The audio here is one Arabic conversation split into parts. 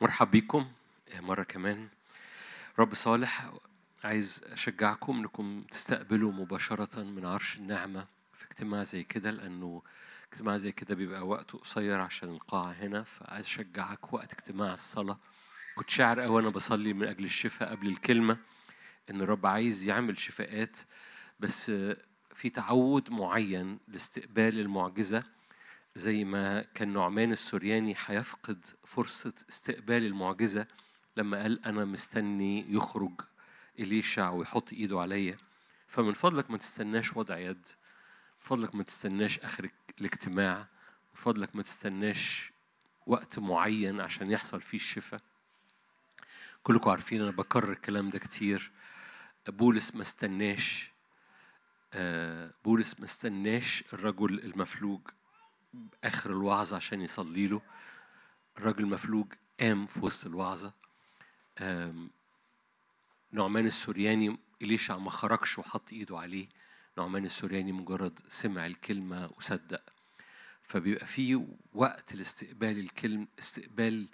مرحب بيكم مرة كمان. رب صالح عايز أشجعكم إنكم تستقبلوا مباشرة من عرش النعمة في اجتماع زي كده لأنه اجتماع زي كده بيبقى وقته قصير عشان القاعة هنا فعايز أشجعك وقت اجتماع الصلاة. كنت شاعر أوي أنا بصلي من أجل الشفاء قبل الكلمة إن الرب عايز يعمل شفاءات بس في تعود معين لاستقبال المعجزة. زي ما كان نعمان السورياني هيفقد فرصة استقبال المعجزة لما قال أنا مستني يخرج إليشع ويحط إيده عليا. فمن فضلك ما تستناش وضع يد من فضلك ما تستناش آخر الاجتماع من فضلك ما تستناش وقت معين عشان يحصل فيه الشفاء. كلكم عارفين أنا بكرر الكلام ده كتير. بولس ما استناش بولس ما استناش الرجل المفلوج. آخر الوعظة عشان يصلي له. الراجل المفلوج قام في وسط الوعظة. نعمان السورياني إليشع ما خرجش وحط إيده عليه. نعمان السورياني مجرد سمع الكلمة وصدق. فبيبقى في وقت لاستقبال الكلم استقبال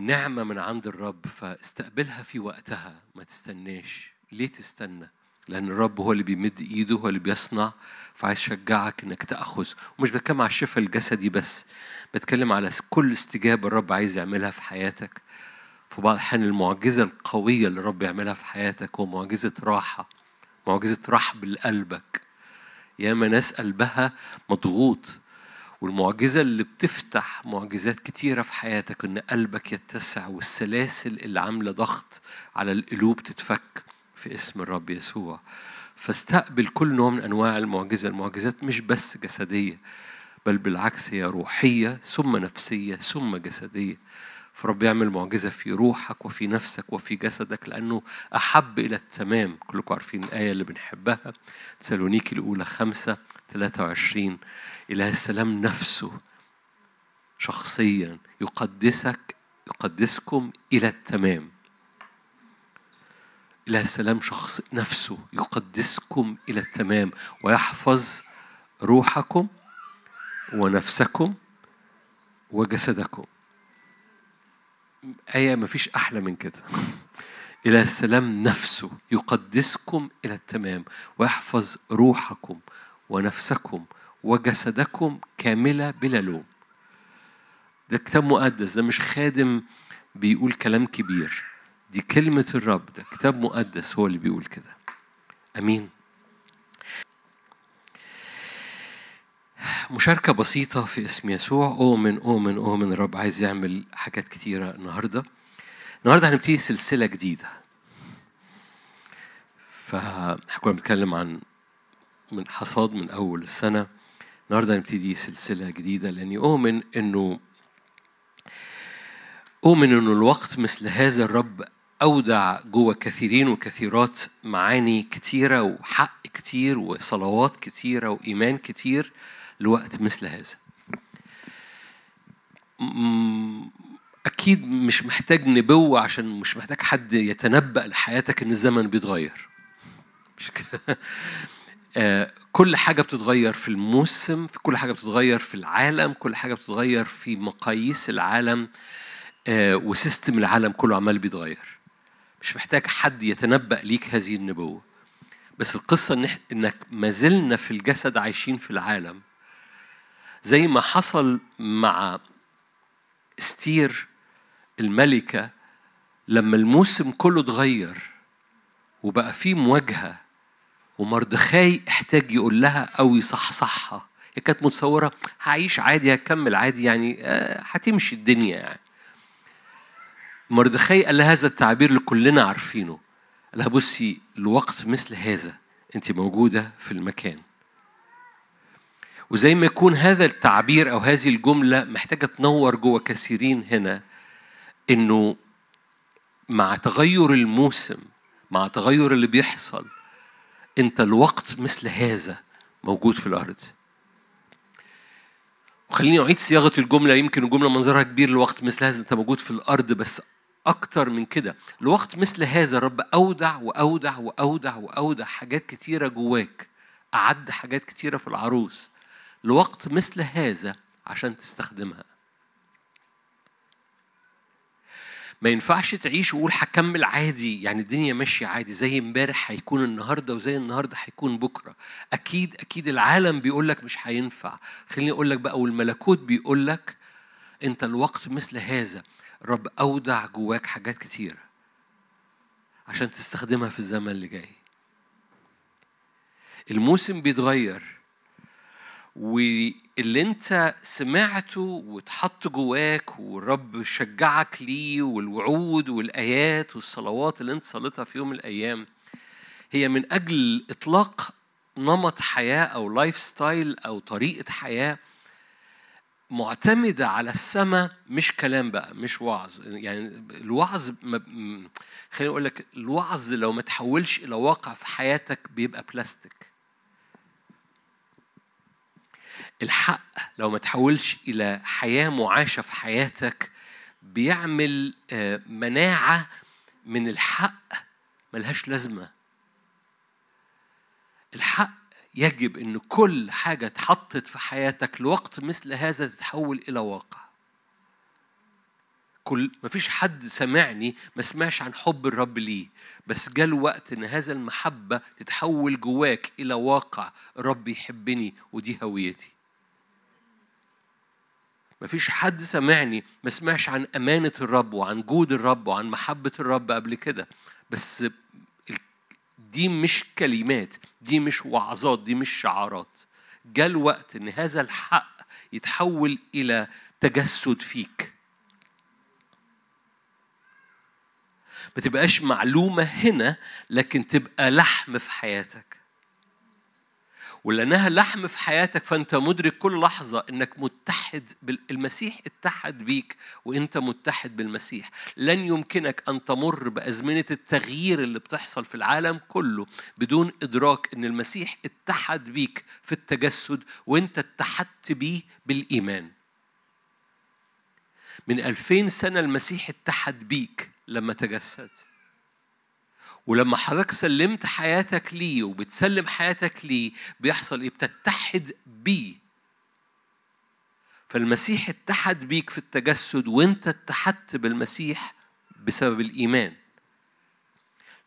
نعمة من عند الرب فاستقبلها في وقتها ما تستناش. ليه تستنى؟ لأن الرب هو اللي بيمد إيده هو اللي بيصنع. فعايز أشجعك إنك تأخذ. ومش بتكلم على الشفاء الجسدي بس بتكلم على كل استجابة الرب عايز يعملها في حياتك. في بعض الأحيان المعجزة القوية اللي الرب يعملها في حياتك هو معجزة راحة معجزة رحب لقلبك ياما ناس قلبها مضغوط والمعجزة اللي بتفتح معجزات كتيرة في حياتك إن قلبك يتسع والسلاسل اللي عاملة ضغط على القلوب تتفك. في اسم الرب يسوع. فاستقبل كل نوع من أنواع المعجزة. المعجزات مش بس جسدية بل بالعكس هي روحية ثم نفسية ثم جسدية. فرب يعمل معجزة في روحك وفي نفسك وفي جسدك لأنه أحب إلى التمام. كلكم عارفين الآية اللي بنحبها. تسالونيكي الأولى خمسة 23 إله السلام نفسه شخصيا يقدسك يقدسكم إلى التمام. إله السلام شخص نفسه يقدسكم إلى التمام ويحفظ روحكم ونفسكم وجسدكم. آية ما فيش أحلى من كده. إله السلام نفسه يقدسكم إلى التمام ويحفظ روحكم ونفسكم وجسدكم كاملة بلا لوم. ده كتاب مقدس ده مش خادم بيقول كلام كبير. دي كلمة الرب ده كتاب مقدس هو اللي بيقول كده. أمين. مشاركة بسيطة في اسم يسوع. أؤمن أؤمن أؤمن الرب عايز يعمل حاجات كتيرة النهاردة. النهاردة هنبتدي سلسلة جديدة. فكنا بنتكلم عن من حصاد من أول السنة. النهاردة هنبتدي سلسلة جديدة لأني أؤمن إنه أؤمن إنه الوقت مثل هذا الرب أودع جوه كثيرين وكثيرات معاني كتيرة وحق كتير وصلوات كتيرة وإيمان كتير لوقت مثل هذا. أكيد مش محتاج نبوة عشان مش محتاج حد يتنبأ لحياتك إن الزمن بيتغير مش كده كل حاجة بتتغير في الموسم في كل حاجة بتتغير في العالم كل حاجة بتتغير في مقاييس العالم وسيستم العالم كله عمال بيتغير مش محتاج حد يتنبأ ليك هذه النبوة. بس القصة إن إنك ما زلنا في الجسد عايشين في العالم زي ما حصل مع استير الملكة لما الموسم كله اتغير وبقى فيه مواجهة ومردخاي احتاج يقول لها أو يصحصحها. هي كانت متصورة هعيش عادي هكمل عادي يعني هتمشي الدنيا يعني. مردخاي قال هذا التعبير اللي كلنا عارفينه. قال لها بصي الوقت مثل هذا انت موجودة في المكان. وزي ما يكون هذا التعبير أو هذه الجملة محتاجة تنور جوه كثيرين هنا إنه مع تغير الموسم مع تغير اللي بيحصل انت الوقت مثل هذا موجود في الأرض. وخليني أعيد صياغة الجملة يمكن الجملة منظرها كبير الوقت مثل هذا انت موجود في الأرض بس أكتر من كده. الوقت مثل هذا الرب أودع وأودع وأودع وأودع حاجات كتيرة جواك. أعد حاجات كتيرة في العروس. لوقت مثل هذا عشان تستخدمها. ما ينفعش تعيش وقول هكمل عادي يعني الدنيا ماشية عادي زي امبارح هيكون النهارده وزي النهارده هيكون بكرة. أكيد أكيد العالم بيقول لك مش هينفع. خليني أقول لك بقى والملكوت بيقول لك أنت الوقت مثل هذا. رب أودع جواك حاجات كتيرة عشان تستخدمها في الزمن اللي جاي. الموسم بيتغير واللي انت سمعته واتحط جواك والرب شجعك ليه والوعود والآيات والصلوات اللي انت صليتها في يوم من الأيام هي من أجل إطلاق نمط حياة أو life style أو طريقة حياة معتمدة على السماء مش كلام بقى مش وعظ. يعني الوعظ خليني أقول لك الوعظ لو ما تحولش إلى واقع في حياتك بيبقى بلاستيك الحق لو ما تحولش إلى حياة معاشة في حياتك بيعمل آه، مناعة من الحق ملهاش لازمة. الحق يجب إن كل حاجة اتحطت في حياتك لوقت مثل هذا تتحول إلى واقع. كل ما فيش حد سمعني ما سمعش عن حب الرب ليه بس جاء الوقت إن هذا المحبة تتحول جواك إلى واقع الرب يحبني ودي هويتي. مفيش حد سمعني ما سمعش عن أمانة الرب وعن جود الرب وعن محبة الرب قبل كده بس دي مش كلمات دي مش وعظات دي مش شعارات. جاء الوقت إن هذا الحق يتحول إلى تجسد فيك. ما تبقاش معلومة هنا لكن تبقى لحم في حياتك. ولأنها لحم في حياتك فأنت مدرك كل لحظة إنك متحد بالمسيح اتحد بيك وأنت متحد بالمسيح. لن يمكنك أن تمر بأزمنة التغيير اللي بتحصل في العالم كله بدون إدراك إن المسيح اتحد بيك في التجسد وأنت اتحدت بيه بالإيمان. من ألفين سنة المسيح اتحد بيك لما تجسد. ولما حضرتك سلمت حياتك ليه وبتسلم حياتك ليه بيحصل إيه؟ بتتحد بيه. فالمسيح اتحد بيك في التجسد وانت اتحدت بالمسيح بسبب الإيمان.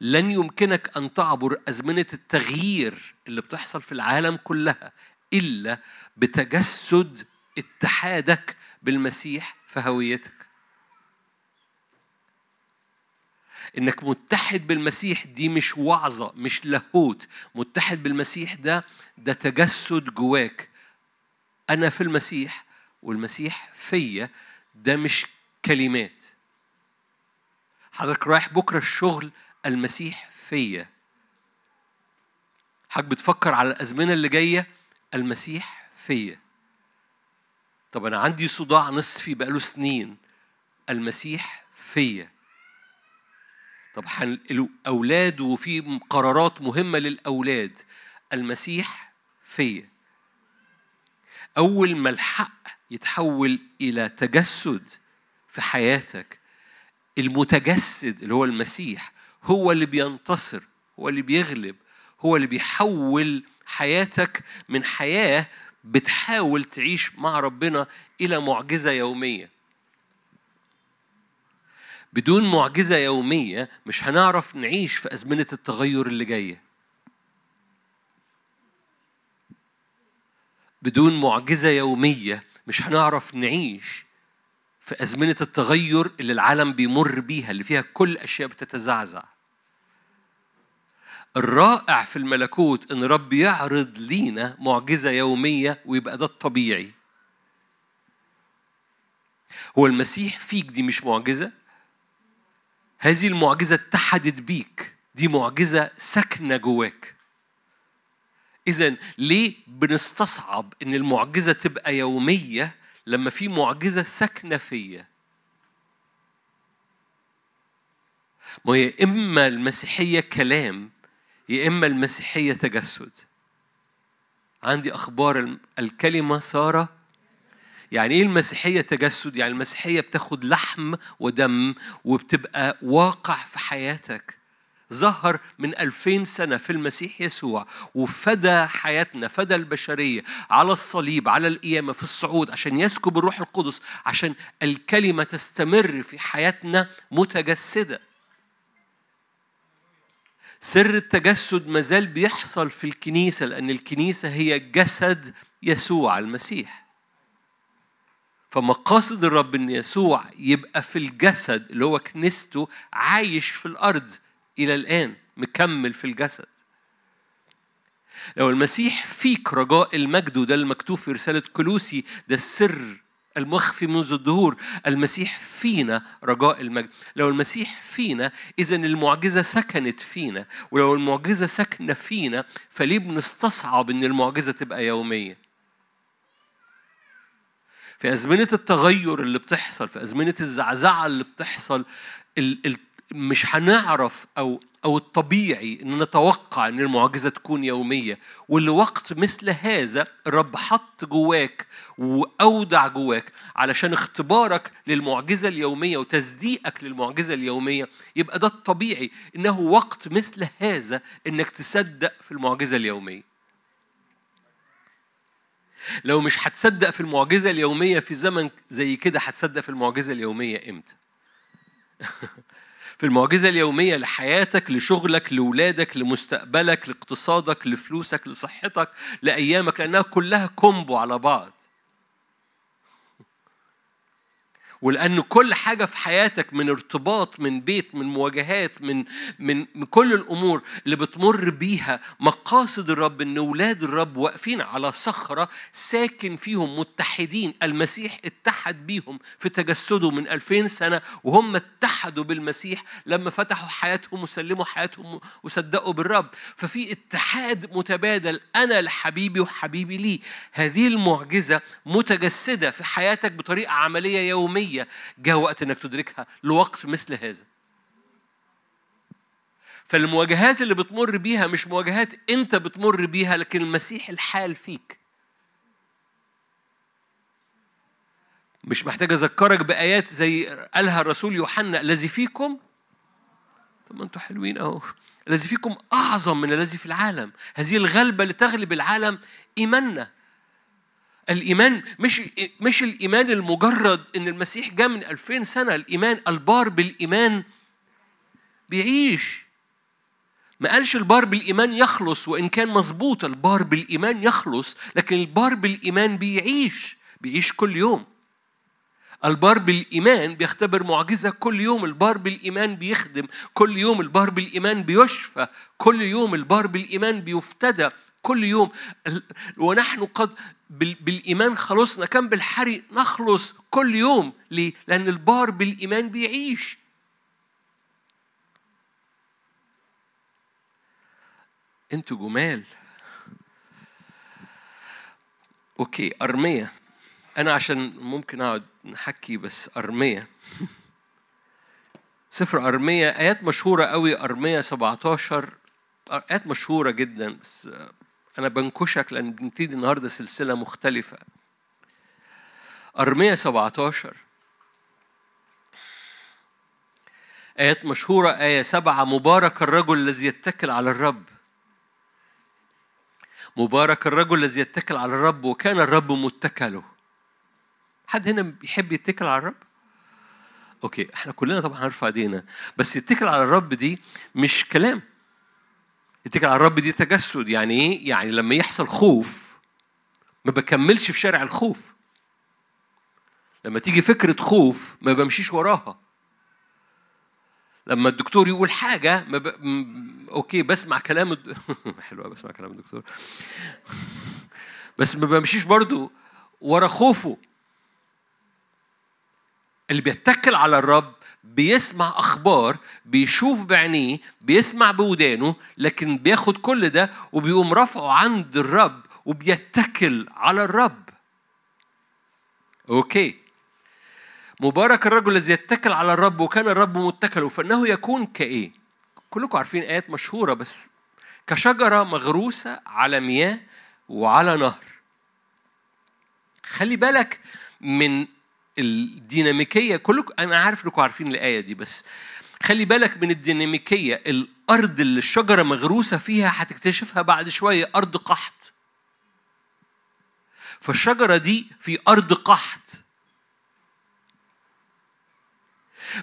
لن يمكنك أن تعبر أزمنة التغيير اللي بتحصل في العالم كلها إلا بتجسد اتحادك بالمسيح في هويتك. إنك متحد بالمسيح دي مش وعظة مش لاهوت. متحد بالمسيح ده ده تجسد جواك. أنا في المسيح والمسيح فيا ده مش كلمات. حضرتك رايح بكرة الشغل المسيح فيا. حضرتك بتفكر على الأزمنة اللي جاية المسيح فيا. طب أنا عندي صداع نصفي بقاله سنين المسيح فيا. طب الأولاد وفي قرارات مهمة للأولاد؟ المسيح فيا. أول ما الحق يتحول إلى تجسد في حياتك المتجسد اللي هو المسيح هو اللي بينتصر هو اللي بيغلب هو اللي بيحول حياتك من حياة بتحاول تعيش مع ربنا إلى معجزة يومية. بدون معجزة يومية مش هنعرف نعيش في أزمنة التغير اللي جاية. بدون معجزة يومية مش هنعرف نعيش في أزمنة التغير اللي العالم بيمر بيها اللي فيها كل أشياء بتتزعزع. الرائع في الملكوت إن رب يعرض لينا معجزة يومية ويبقى ده الطبيعي. هو المسيح فيك دي مش معجزة؟ هذه المعجزة اتحدت بيك. دي معجزة ساكنة جواك. إذا ليه بنستصعب إن المعجزة تبقى يومية لما في معجزة ساكنة فيا؟ ما هي إما المسيحية كلام يا إما المسيحية تجسد. عندي أخبار الكلمة صار يعني إيه المسيحية تجسد؟ يعني المسيحية بتاخد لحم ودم وبتبقى واقع في حياتك. ظهر من ألفين سنة في المسيح يسوع وفدى حياتنا فدى البشرية على الصليب على القيامة في الصعود عشان يسكب الروح القدس عشان الكلمة تستمر في حياتنا متجسدة. سر التجسد مازال بيحصل في الكنيسة لأن الكنيسة هي جسد يسوع المسيح. فمقاصد الرب إن يسوع يبقى في الجسد اللي هو كنيسته عايش في الأرض إلى الآن مكمل في الجسد. لو المسيح فيك رجاء المجد وده المكتوب في رسالة كلوسي ده السر المخفي منذ الدهور المسيح فينا رجاء المجد. لو المسيح فينا إذا المعجزة سكنت فينا ولو المعجزة ساكنة فينا فليه بنستصعب إن المعجزة تبقى يومية؟ في أزمنة التغير اللي بتحصل في أزمنة الزعزعة اللي بتحصل ال ال مش هنعرف أو أو الطبيعي إن نتوقع إن المعجزة تكون يومية. ولوقت مثل هذا الرب حط جواك وأودع جواك علشان اختبارك للمعجزة اليومية وتصديقك للمعجزة اليومية. يبقى ده الطبيعي إنه وقت مثل هذا إنك تصدق في المعجزة اليومية. لو مش هتصدق في المعجزة اليومية في زمن زي كده هتصدق في المعجزة اليومية إمتى؟ في المعجزة اليومية لحياتك لشغلك لولادك لمستقبلك لاقتصادك لفلوسك لصحتك لأيامك لأنها كلها كومبو على بعض ولأن كل حاجة في حياتك من ارتباط من بيت من مواجهات من من من كل الأمور اللي بتمر بيها مقاصد الرب إن أولاد الرب واقفين على صخرة ساكن فيهم متحدين. المسيح اتحد بيهم في تجسده من ألفين سنة وهم اتحدوا بالمسيح لما فتحوا حياتهم وسلموا حياتهم وصدقوا بالرب. ففي اتحاد متبادل أنا لحبيبي وحبيبي لي. هذه المعجزة متجسدة في حياتك بطريقة عملية يومية. روحية جاء وقت إنك تدركها لوقت مثل هذا. فالمواجهات اللي بتمر بيها مش مواجهات أنت بتمر بيها لكن المسيح الحال فيك. مش محتاج أذكرك بآيات زي قالها الرسول يوحنا الذي فيكم طب ما أنتوا حلوين أهو الذي فيكم أعظم من الذي في العالم. هذه الغلبة اللي تغلب العالم إيماننا. الإيمان مش مش الإيمان المجرد إن المسيح جاء من ألفين سنة الإيمان البار بالإيمان بيعيش. ما قالش البار بالإيمان يخلص وإن كان مظبوط البار بالإيمان يخلص لكن البار بالإيمان بيعيش بيعيش كل يوم. البار بالإيمان بيختبر معجزة كل يوم البار بالإيمان بيخدم كل يوم البار بالإيمان بيشفى كل يوم البار بالإيمان بيفتدى كل يوم ونحن قد بالإيمان خلصنا كم بالحري نخلص كل يوم. ليه؟ لأن البار بالإيمان بيعيش. أنتوا جمال. أوكي أرمية. أنا عشان ممكن أقعد نحكي بس أرمية. سفر أرمية. آيات مشهورة قوي أرمية 17 آيات مشهورة جدا بس أنا بنكشك لأن بنبتدي النهاردة سلسلة مختلفة. أرمية 17 آيات مشهورة. آية سبعة. مبارك الرجل الذي يتكل على الرب. مبارك الرجل الذي يتكل على الرب وكان الرب متكله. حد هنا بيحب يتكل على الرب؟ okay إحنا كلنا طبعا هنرفع ايدينا بس يتكل على الرب دي مش كلام. اتكل على الرب دي تجسد. يعني إيه؟ يعني لما يحصل خوف ما بكملش في شارع الخوف. لما تيجي فكرة خوف ما بمشيش وراها. لما الدكتور يقول حاجة ما ب... م... okay بسمع كلام الد... حلوة بسمع كلام الدكتور. بس ما بمشيش برضو ورا خوفه. اللي بيتكل على الرب بيسمع أخبار بيشوف بعينيه بيسمع بودانه لكن بياخد كل ده وبيقوم رافعه عند الرب وبيتكل على الرب. أوكي. مبارك الرجل الذي يتكل على الرب وكان الرب متكله. فإنه يكون كإيه؟ كلكم عارفين آيات مشهورة بس. كشجرة مغروسة على مياه وعلى نهر. خلي بالك من الديناميكية كلكم أنا عارف إنكم عارفين الآية دي بس خلي بالك من الديناميكية الأرض اللي الشجرة مغروسة فيها هتكتشفها بعد شوية أرض قحط. فالشجرة دي في أرض قحط.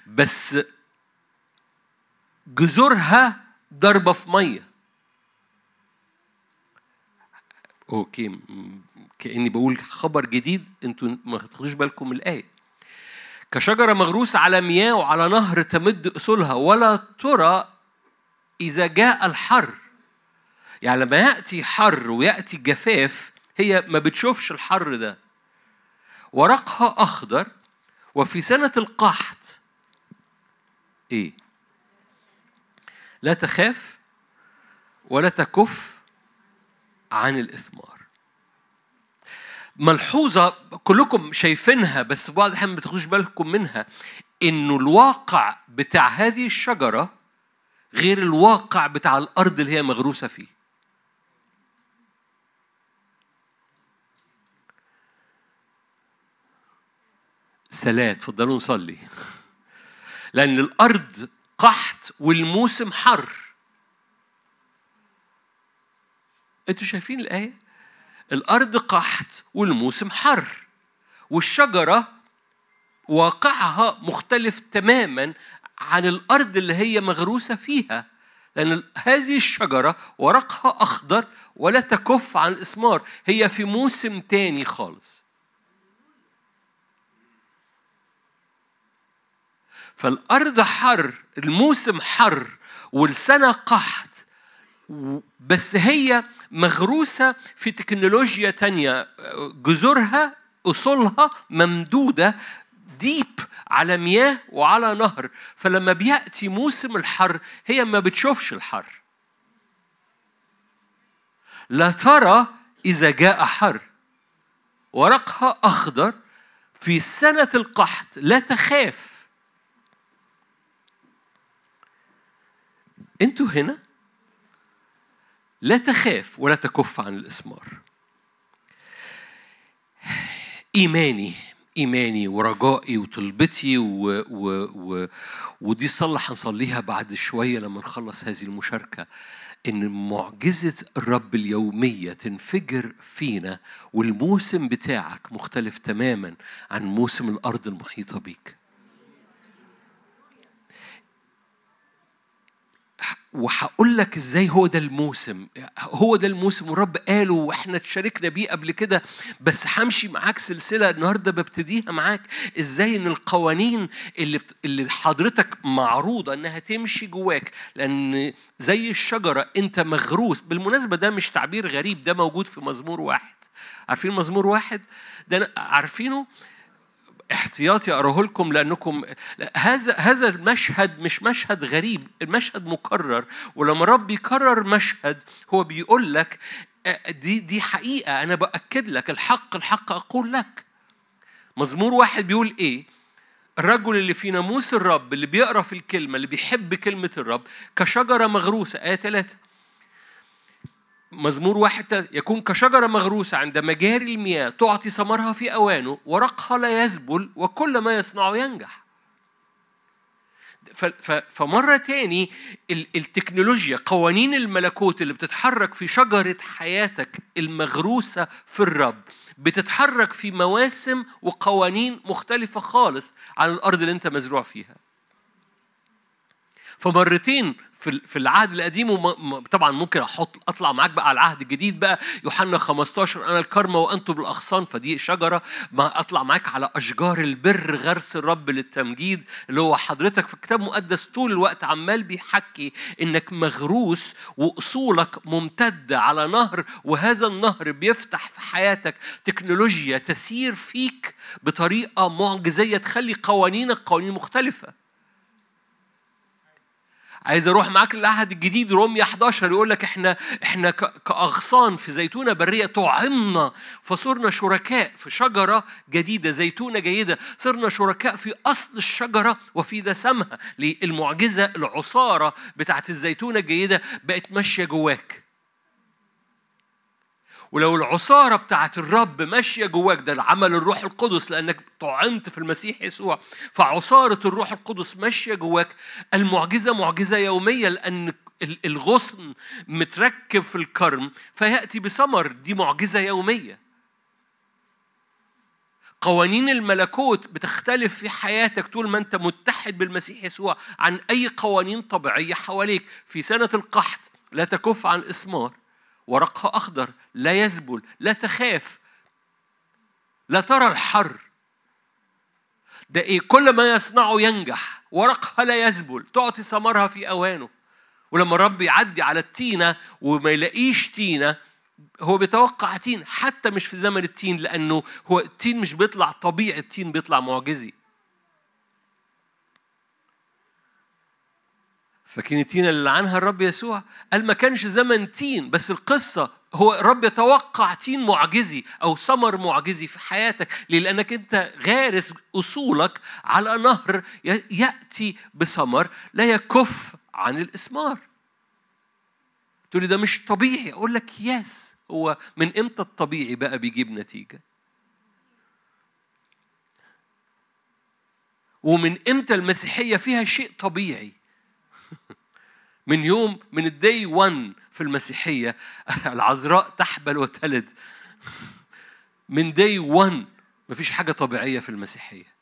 بس جذورها ضربة في مية. أوكي كأني بقول خبر جديد أنتوا ما تاخدوش بالكم من الآية. كشجرة مغروسة على مياه وعلى نهر تمد أصولها ولا ترى إذا جاء الحر. يعني لما يأتي حر ويأتي جفاف هي ما بتشوفش الحر ده. ورقها أخضر وفي سنة القحط. إيه؟ لا تخاف ولا تكف عن الإثمار. ملحوظة كلكم شايفينها بس بعض الأحيان ما بتاخدوش بالكم منها. إنه الواقع بتاع هذه الشجرة غير الواقع بتاع الأرض اللي هي مغروسة فيه. سلام تفضلوا نصلي. لأن الأرض قحط والموسم حر. أنتوا شايفين الآية؟ الأرض قحط والموسم حر والشجرة واقعها مختلف تماما عن الأرض اللي هي مغروسة فيها لأن هذه الشجرة ورقها أخضر ولا تكف عن الإثمار هي في موسم تاني خالص. فالأرض حر الموسم حر والسنة قحط بس هي مغروسة في تكنولوجيا تانية. جذورها أصولها ممدودة ديب على مياه وعلى نهر. فلما بيأتي موسم الحر هي ما بتشوفش الحر. لا ترى إذا جاء حر. ورقها أخضر في سنة القحط. لا تخاف. أنتوا هنا؟ لا تخاف ولا تكف عن الإسمار. إيماني إيماني ورجائي وطلبتي و... و... و... ودي الصلاة هنصليها بعد شوية لما نخلص هذه المشاركة إن معجزة الرب اليومية تنفجر فينا والموسم بتاعك مختلف تماما عن موسم الأرض المحيطة بيك. وهقول لك إزاي هو ده الموسم. هو ده الموسم والرب قاله وإحنا اتشاركنا بيه قبل كده بس همشي معاك سلسلة النهارده ببتديها معاك. إزاي إن القوانين اللي. اللي حضرتك معروضة إنها تمشي جواك لأن زي الشجرة أنت مغروس. بالمناسبة ده مش تعبير غريب ده موجود في مزمور واحد. عارفين مزمور واحد؟ ده عارفينه؟ احتياطي أقرأه لكم لانكم هذا هذا المشهد مش مشهد غريب المشهد مكرر. ولما رب يكرر مشهد هو بيقول لك دي دي حقيقة أنا بأكد لك الحق الحق أقول لك. مزمور واحد بيقول إيه؟ الرجل اللي في ناموس الرب اللي بيقرأ في الكلمة اللي بيحب كلمة الرب كشجرة مغروسة. آية ثلاثة مزمور واحد يكون كشجرة مغروسة عند مجاري المياه تعطي ثمرها في أوانه ورقها لا يذبل وكل ما يصنعه ينجح. فمرة تاني التكنولوجيا قوانين الملكوت اللي بتتحرك في شجرة حياتك المغروسة في الرب بتتحرك في مواسم وقوانين مختلفة خالص عن الأرض اللي أنت مزروع فيها. فمرتين في العهد القديم طبعا ممكن أحط أطلع معاك بقى على العهد الجديد بقى. يوحنا 15 أنا الكرمة وأنتم بالأغصان فدي شجرة. ما أطلع معاك على أشجار البر غرس الرب للتمجيد اللي هو حضرتك في الكتاب المقدس طول الوقت عمال بيحكي إنك مغروس وأصولك ممتدة على نهر وهذا النهر بيفتح في حياتك تكنولوجيا تسير فيك بطريقة معجزية تخلي قوانينك قوانين مختلفة. عايز أروح معاك للعهد الجديد رومية 11 يقول لك إحنا إحنا كأغصان في زيتونة برية طعمنا فصرنا شركاء في شجرة جديدة زيتونة جيدة صرنا شركاء في أصل الشجرة وفي دسمها المعجزه العصارة بتاعت الزيتونة الجيدة بقت ماشية جواك. ولو العصارة بتاعت الرب ماشية جواك ده العمل الروح القدس لأنك طعنت في المسيح يسوع فعصارة الروح القدس ماشية جواك. المعجزة معجزة يومية لأن الغصن متركب في الكرم فيأتي بثمر دي معجزة يومية. قوانين الملكوت بتختلف في حياتك طول ما أنت متحد بالمسيح يسوع عن أي قوانين طبيعية حواليك. في سنة القحط لا تكف عن الاسمار ورقها أخضر لا يذبل لا تخاف. لا ترى الحر. ده إيه؟ كل ما يصنعه ينجح. ورقها لا يذبل تعطي ثمرها في أوانه. ولما الرب يعدي على التينة وما يلاقيش تينة هو بيتوقع تين حتى مش في زمن التين لأنه هو التين مش بيطلع طبيعي التين بيطلع معجزي. فاكرين التين اللي عنها الرب يسوع. قال ما كانش زمن تين بس القصة هو الرب يتوقع تين معجزي أو ثمر معجزي في حياتك ليه؟ لأنك أنت غارس أصولك على نهر يأتي بثمر لا يكف عن الاسمار تقول لي ده مش طبيعي. أقول لك يس هو من إمتى الطبيعي بقى بيجيب نتيجة؟ ومن إمتى المسيحية فيها شيء طبيعي؟ من يوم من الدي 1 في المسيحية العذراء تحبل وتلد. من دي 1 مفيش حاجة طبيعية في المسيحية.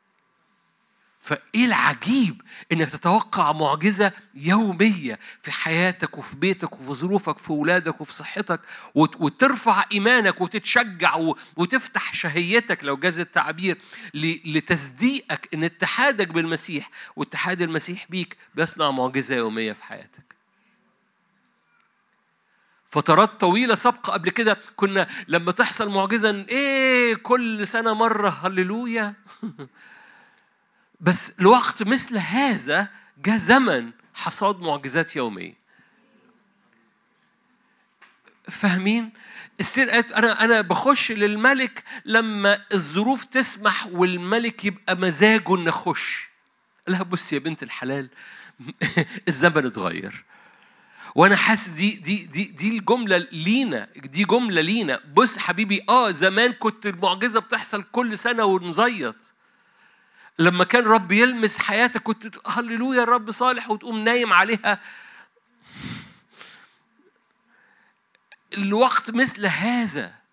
فإيه العجيب إنك تتوقع معجزة يومية في حياتك وفي بيتك وفي ظروفك في اولادك وفي صحتك وترفع إيمانك وتتشجع وتفتح شهيتك لو جاز التعبير لتصديقك إن اتحادك بالمسيح واتحاد المسيح بيك بيصنع معجزة يومية في حياتك. فترات طويلة سابقة قبل كده كنا لما تحصل معجزة إيه كل سنة مرة هللويا. بس لوقت مثل هذا جاء زمن حصاد معجزات يومية. فاهمين؟ السير أنا أنا بخش للملك لما الظروف تسمح والملك يبقى مزاجه ان اخش لها بص يا بنت الحلال الزمن اتغير. وأنا حاسس دي دي دي دي الجملة لينا دي جملة لينا. بص حبيبي آه زمان كنت المعجزة بتحصل كل سنة ونزيط. لما كان رب يلمس حياتك كنت هللويا الرب صالح وتقوم نايم عليها الوقت مثل هذا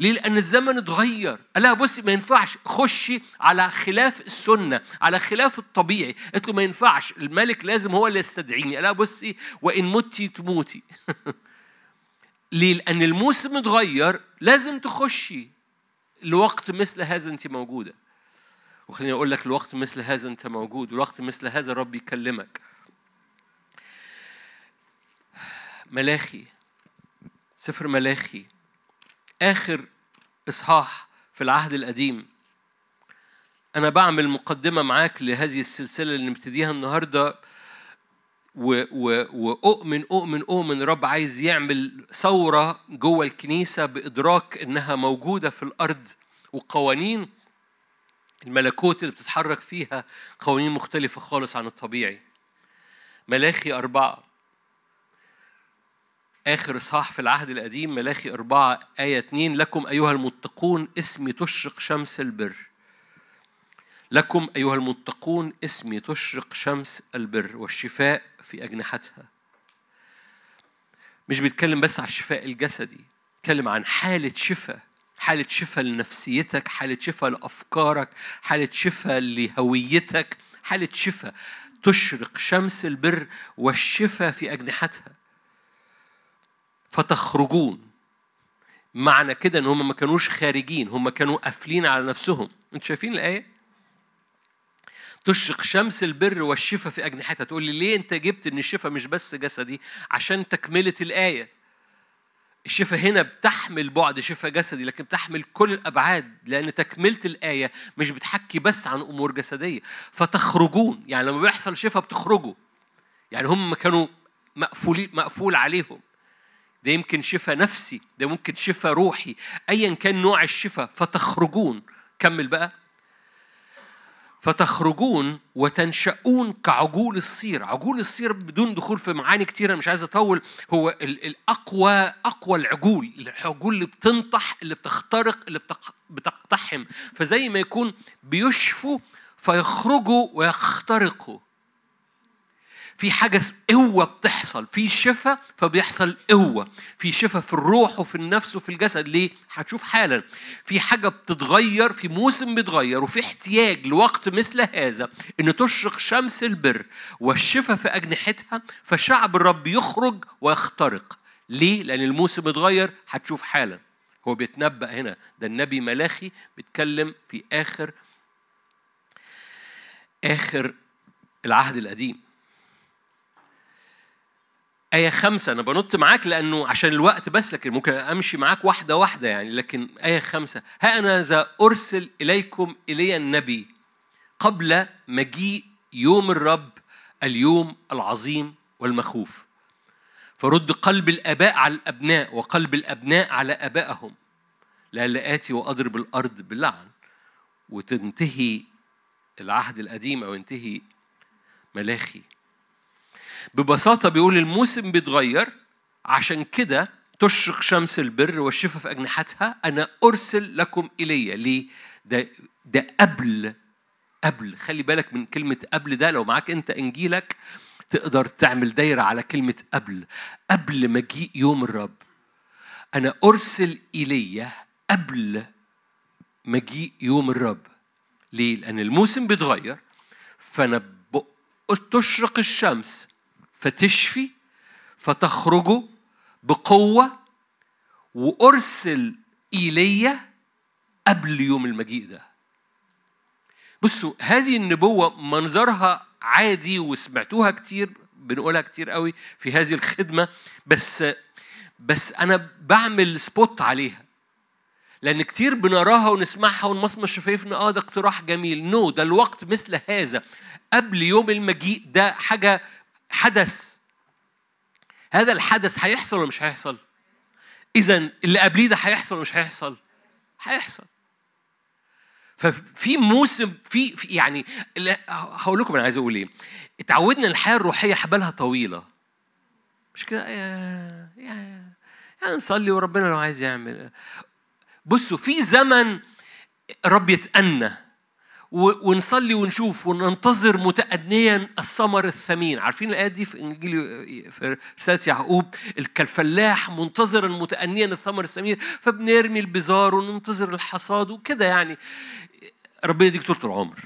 ليه؟ لأن الزمن اتغير. لها بصي ما ينفعش خشي على خلاف السنة، على خلاف الطبيعي، قالت له ما ينفعش، الملك لازم هو اللي يستدعيني، لها بصي وإن متي تموتي. ليه؟ لأن الموسم اتغير، لازم تخشي لوقت مثل هذا أنت موجودة. وخليني أقول لك الوقت مثل هذا أنت موجود الوقت مثل هذا الرب يكلمك. ملاخي سفر ملاخي آخر إصحاح في العهد القديم. أنا بعمل مقدمة معاك لهذه السلسلة اللي نبتديها النهاردة و و وأؤمن أؤمن أؤمن رب عايز يعمل ثورة جوه الكنيسة بإدراك إنها موجودة في الأرض وقوانين الملكوت اللي بتتحرك فيها قوانين مختلفة خالص عن الطبيعي. ملاخي أربعة. آخر إصحاح في العهد القديم ملاخي أربعة آية اتنين. لكم أيها المتقون اسمي تشرق شمس البر. لكم أيها المتقون اسمي تشرق شمس البر والشفاء في أجنحتها. مش بيتكلم بس على الشفاء الجسدي بيتكلم عن حالة شفاء. حالة شفاء لنفسيتك حالة شفاء لأفكارك حالة شفاء لهويتك حالة شفاء. تشرق شمس البر والشفاء في أجنحتها. فتخرجون. معنى كده إن هم ما كانوش خارجين هم كانوا قافلين على نفسهم. أنتوا شايفين الآية؟ تشرق شمس البر والشفاء في أجنحتها. تقول لي ليه أنت جبت إن الشفاء مش بس جسدي؟ عشان تكملة الآية. الشفاء هنا بتحمل بعد شفاء جسدي لكن بتحمل كل الأبعاد لأن تكملة الآية مش بتحكي بس عن أمور جسدية. فتخرجون يعني لما بيحصل شفاء بتخرجوا. يعني هم كانوا مقفولين مقفول عليهم. ده يمكن شفاء نفسي ده ممكن شفاء روحي. ايا كان نوع الشفاء فتخرجون. كمل بقى. فتخرجون وتنشؤون كعجول الصير. عجول الصير بدون دخول في معاني كتيرة مش عايز أطول. هو الأقوى أقوى العجول العجول اللي بتنطح اللي بتخترق اللي بتقتحم. فزي ما يكون بيشفوا فيخرجوا ويخترقوا. في حاجة قوة بتحصل في شفاء فبيحصل قوة في شفاء في الروح وفي النفس وفي الجسد. ليه؟ هتشوف حالا. في حاجة بتتغير في موسم بيتغير وفي احتياج لوقت مثل هذا إن تشرق شمس البر والشفاء في أجنحتها فشعب الرب يخرج ويخترق. ليه؟ لأن الموسم اتغير هتشوف حالا. هو بيتنبأ هنا. ده النبي ملاخي بيتكلم في آخر آخر العهد القديم. آية خمسة أنا بنط معاك لأنه عشان الوقت بس لكن ممكن أمشي معاك واحدة واحدة يعني لكن آية خمسة ها أنا ذا أرسل إليكم إلي النبي قبل مجيء يوم الرب اليوم العظيم والمخوف. فرد قلب الآباء على الأبناء وقلب الأبناء على آبائهم. لألا آتي وأضرب الأرض باللعن وتنتهي العهد القديم أو ينتهي ملاخي. ببساطة بيقول الموسم بيتغير عشان كده تشرق شمس البر والشفاء في أجنحتها أنا أرسل لكم إلي ليه؟ ده ده قبل قبل خلي بالك من كلمة قبل ده لو معاك أنت إنجيلك تقدر تعمل دايرة على كلمة قبل قبل مجيء يوم الرب أنا أرسل إلي قبل مجيء يوم الرب ليه؟ لأن الموسم بيتغير فأنا تشرق الشمس فتشفي فتخرجوا بقوة وأرسل إيليا قبل يوم المجيء ده. بصوا هذه النبوة منظرها عادي وسمعتوها كتير بنقولها كتير قوي في هذه الخدمة بس بس أنا بعمل spot عليها. لأن كتير بنراها ونسمعها ونمصمص شفايفنا آه ده اقتراح جميل. no no, ده الوقت مثل هذا. قبل يوم المجيء ده حاجة حدث. هذا الحدث هيحصل ولا مش هيحصل؟ إذا اللي قبليه ده هيحصل ولا مش هيحصل؟ هيحصل. ففي موسم في, في يعني هقول لكم أنا عايز أقول إيه. اتعودنا الحياة الروحية حبالها طويلة. مش كده؟ يا يا يا نصلي وربنا لو عايز يعمل. بصوا في زمن رب يتأنى. ونصلي ونشوف وننتظر متأنيا الثمر الثمين. عارفين الآية دي في إنجيل في رسالة يعقوب؟ كالفلاح منتظرا متأنيا الثمر الثمين فبنرمي البزار وننتظر الحصاد وكده يعني. ربنا يديك طول العمر.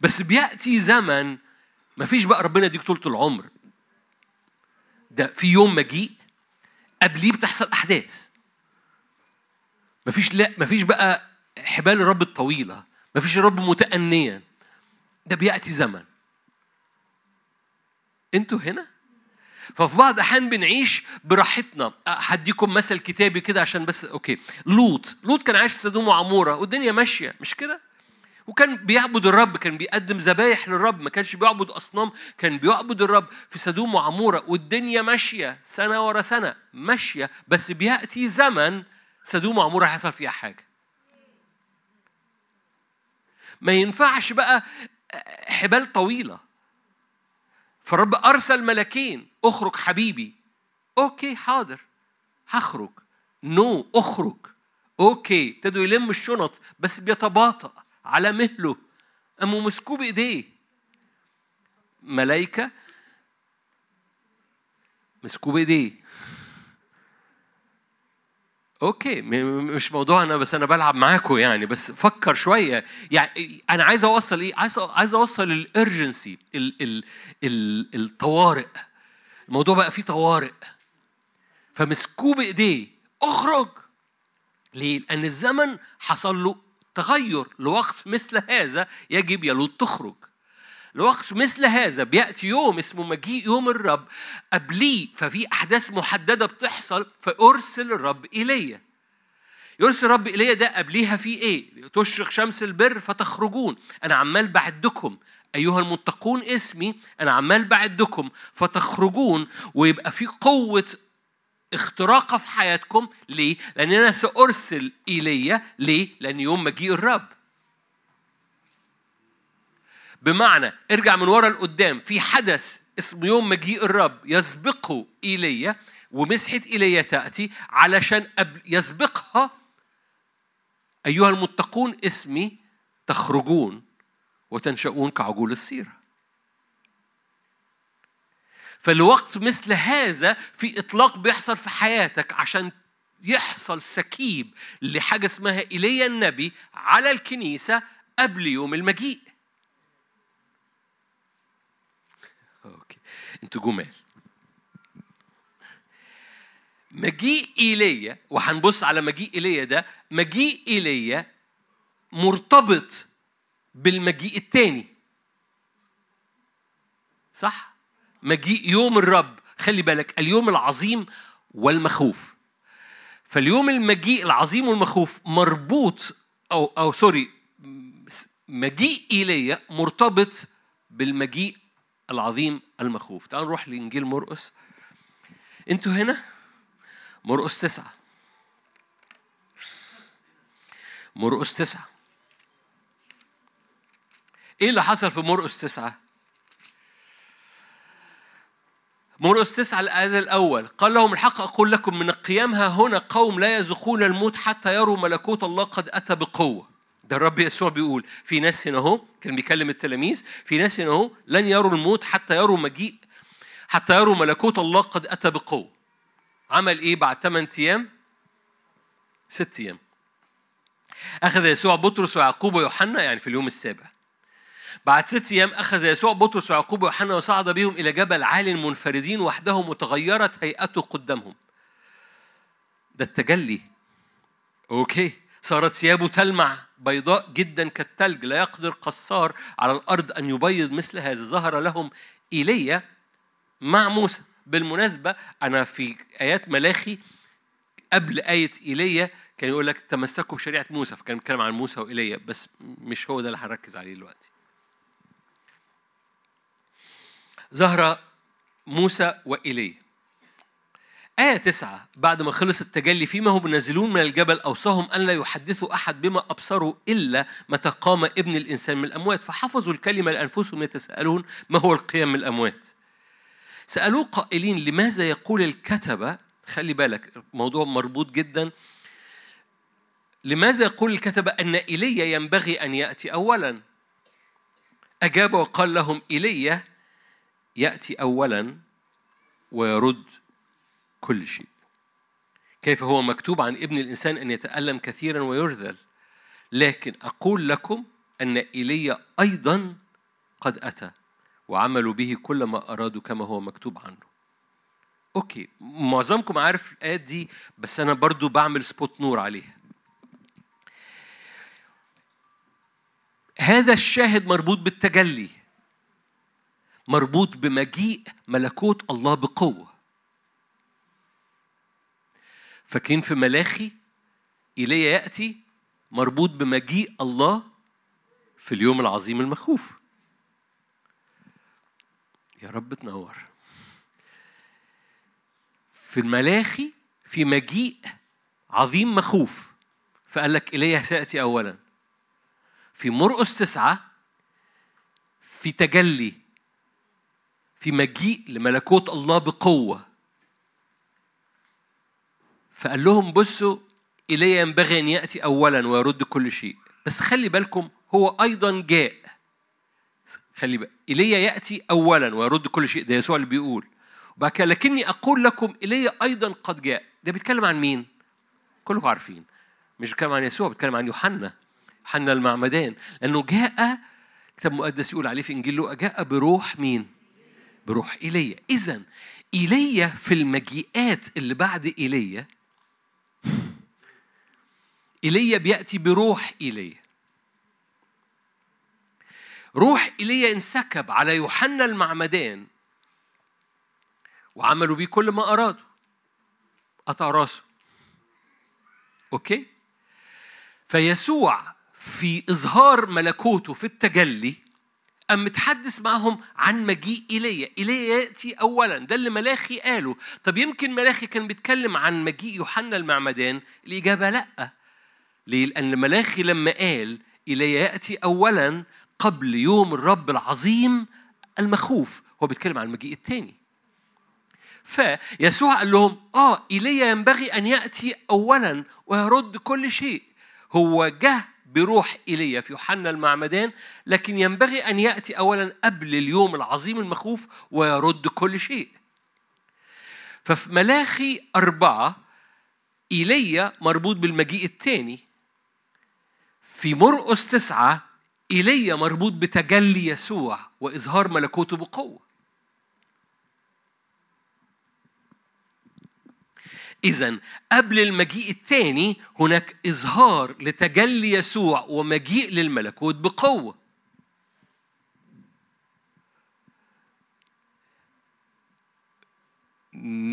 بس بيأتي زمن ما فيش بقى ربنا يديك طول العمر. ده في يوم مجيء قبليه بتحصل أحداث. مفيش لا مفيش بقى حبال الرب الطويلة. مفيش الرب متأنيا. ده بيأتي زمن. أنتوا هنا؟ ففي بعض الاحيان بنعيش براحتنا. هديكم مثل كتابي كده عشان بس أوكي. لوط. لوط كان عايش في سدوم وعمورة والدنيا ماشية مش كده؟ وكان بيعبد الرب كان بيقدم ذبايح للرب. ما كانش بيعبد أصنام كان بيعبد الرب في سدوم وعمورة. والدنيا ماشية سنة ورا سنة ماشية. بس بيأتي زمن سدوم وعمورة هيحصل فيها حاجة. ما ينفعش بقى حبال طويلة. فالرب أرسل ملكين أخرج حبيبي. okay حاضر. هخرج. no no, أخرج. okay ابتدوا يلم الشنط بس بيتباطأ على مهله. قاموا مسكوه بإيديه ملايكة مسكوه بإيديه okay مش موضوعنا بس أنا بلعب معاكم يعني بس فكر شوية. يعني أنا عايز أوصل إيه؟ عايز عايز أوصل ال urgency ال ال ال الطوارئ. الموضوع بقى فيه طوارئ. فمسكوه بإيديه. أخرج! ليه؟ لأن الزمن حصل له تغير لوقت مثل هذا يجب يا لوط تخرج. لوقت مثل هذا بيأتي يوم اسمه مجيء يوم الرب قبليه ففي أحداث محددة بتحصل فأرسل الرب إلي يرسل الرب إلي ده قبليها في إيه؟ تشرق شمس البر فتخرجون أنا عمال بعدكم أيها المتقون اسمي أنا عمال بعدكم فتخرجون ويبقى في قوة اختراقة في حياتكم ليه؟ لأن أنا سأرسل إلي ليه؟ لأن يوم مجيء الرب بمعنى ارجع من ورا لقدام. في حدث اسمه يوم مجيء الرب يسبقه إيليا ومسحة إيليا تأتي علشان يسبقها. أيها المتقون اسمي تخرجون وتنشؤون كعجول السيرة. فالوقت مثل هذا في إطلاق بيحصل في حياتك عشان يحصل سكيب لحاجة اسمها إيليا النبي على الكنيسة قبل يوم المجيء. أنتوا جمال مجيء ايليا وهنبص على مجيء ايليا ده مجيء ايليا مرتبط بالمجيء الثاني صح؟ مجيء يوم الرب خلي بالك اليوم العظيم والمخوف. فاليوم المجيء العظيم والمخوف مربوط أو أو سوري مجيء ايليا مرتبط بالمجيء العظيم المخوف. تعالوا نروح لإنجيل مرقس. أنتوا هنا؟ مرقس تسعة. مرقس تسعة. إيه اللي حصل في مرقس تسعة؟ مرقس تسعة الآية الأول. قال لهم الحق أقول لكم من القيام ها هنا قوم لا يذوقون الموت حتى يروا ملكوت الله قد أتى بقوة. ده الرب يسوع بيقول في ناس هنا اهو كان بيكلم التلاميذ في ناس هنا اهو لن يروا الموت حتى يروا مجيء حتى يروا ملكوت الله قد أتى بقوة. عمل إيه بعد ثمان أيام؟ ست أيام. أخذ يسوع بطرس ويعقوب ويوحنا يعني في اليوم السابع. بعد ست أيام أخذ يسوع بطرس ويعقوب ويوحنا وصعد بهم إلى جبل عال منفردين وحدهم وتغيرت هيئته قدامهم. ده التجلي. أوكي. صارت ثيابه تلمع. بيضاء جدا كالثلج لا يقدر قصار على الأرض أن يبيض مثل هذا. ظهر لهم إيليا مع موسى. بالمناسبة أنا في آيات ملاخي قبل آية إيليا كان يقول لك تمسكوا بشريعة موسى فكان بيتكلم عن موسى وإيليا بس مش هو ده اللي هنركز عليه دلوقتي. ظهر موسى وإيليا. آية تسعة بعد ما خلص التجلي فيما هم نازلون من الجبل أوصاهم أن لا يحدثوا أحد بما أبصروا إلا متى قام ابن الإنسان من الأموات. فحفظوا الكلمة لأنفسهم يتساءلون ما هو القيام من الأموات. سألوه قائلين لماذا يقول الكتبة خلي بالك موضوع مربوط جدا لماذا يقول الكتبة أن إيليا ينبغي أن يأتي أولا؟ أجاب وقال لهم إيليا يأتي أولا ويرد كل شيء. كيف هو مكتوب عن ابن الإنسان أن يتألم كثيرا ويرذل. لكن أقول لكم أن إيليا أيضا قد أتى وعملوا به كل ما أرادوا كما هو مكتوب عنه. okay معظمكم عارف الآيات دي بس أنا برضو بعمل spot نور عليها. هذا الشاهد مربوط بالتجلي مربوط بمجيء ملكوت الله بقوة. فاكرين في ملاخي إيليا يأتي مربوط بمجيء الله في اليوم العظيم المخوف. يا رب تنور. في الملاخي في مجيء عظيم مخوف فقال لك إليه سيأتي أولا. في مرقس تسعة في تجلي في مجيء لملكوت الله بقوة. فقال لهم بصوا إلي ينبغي أن يأتي أولا ويرد كل شيء. بس خلي بالكم هو أيضا جاء. خلي بالك إيليا يأتي أولا ويرد كل شيء. ده يسوع اللي بيقول. وبعد كده لكني أقول لكم إيليا أيضا قد جاء. ده بيتكلم عن مين؟ كلكم عارفين. مش بيتكلم عن يسوع بيتكلم عن يوحنا. يوحنا المعمدان. لأنه جاء كتاب مقدس يقول عليه في إنجيل جاء بروح مين؟ بروح إيليا إذا إيليا في المجيئات اللي بعد إيليا إيليا بيأتي بروح إيليا روح ايليا انسكب على يوحنا المعمدان وعملوا بيه كل ما أرادوا قطع راسه. أوكي؟ فيسوع في إظهار ملكوته في التجلي أم متحدث معهم عن مجيء إيليا إيليا يأتي أولا. ده اللي ملاخي قاله. طب يمكن ملاخي كان بيتكلم عن مجيء يوحنا المعمدان؟ الإجابة لأ. ليه؟ لأن ملاخي لما قال إيليا يأتي أولا قبل يوم الرب العظيم المخوف هو بيتكلم عن المجيء الثاني. فيسوع قال لهم آه ايليا ينبغي أن يأتي اولا ويرد كل شيء. هو جه بروح ايليا في يوحنا المعمدان لكن ينبغي أن يأتي اولا قبل اليوم العظيم المخوف ويرد كل شيء. ففي ملاخي أربعة إيليا مربوط بالمجيء الثاني. في مرقس تسعة إيليا مربوط بتجلي يسوع وإظهار ملكوته بقوة. إذا قبل المجيء الثاني هناك إظهار لتجلي يسوع ومجيء للملكوت بقوة.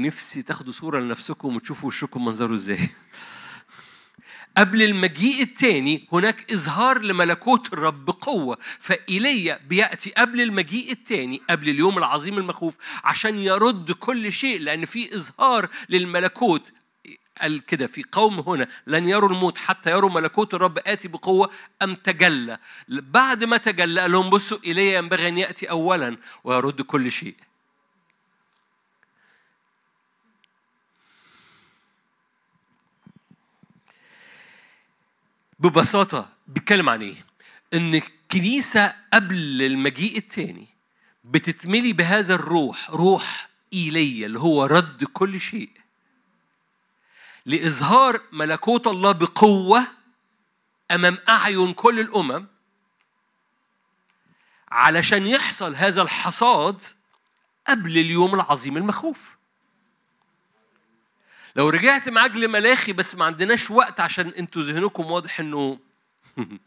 نفسي تاخدوا صورة لنفسكم وتشوفوا وشكم منظره إزاي. قبل المجيء الثاني هناك إظهار لملكوت الرب بقوة فإيليا بيأتي قبل المجيء الثاني قبل اليوم العظيم المخوف عشان يرد كل شيء لأن في إظهار للملكوت. قال كده في قوم هنا لن يروا الموت حتى يروا ملكوت الرب آتي بقوة أم تجلى. بعد ما تجلى قال لهم بصوا إلي ينبغي أن يأتي أولا ويرد كل شيء. ببساطة بيتكلم عن إيه؟ إن الكنيسة قبل المجيء الثاني بتتملي بهذا الروح روح إيليا اللي هو رد كل شيء لإظهار ملكوت الله بقوة أمام أعين كل الأمم علشان يحصل هذا الحصاد قبل اليوم العظيم المخوف لو رجعت معاك لملاخي بس ما عندناش وقت عشان أنتوا ذهنكم واضح انه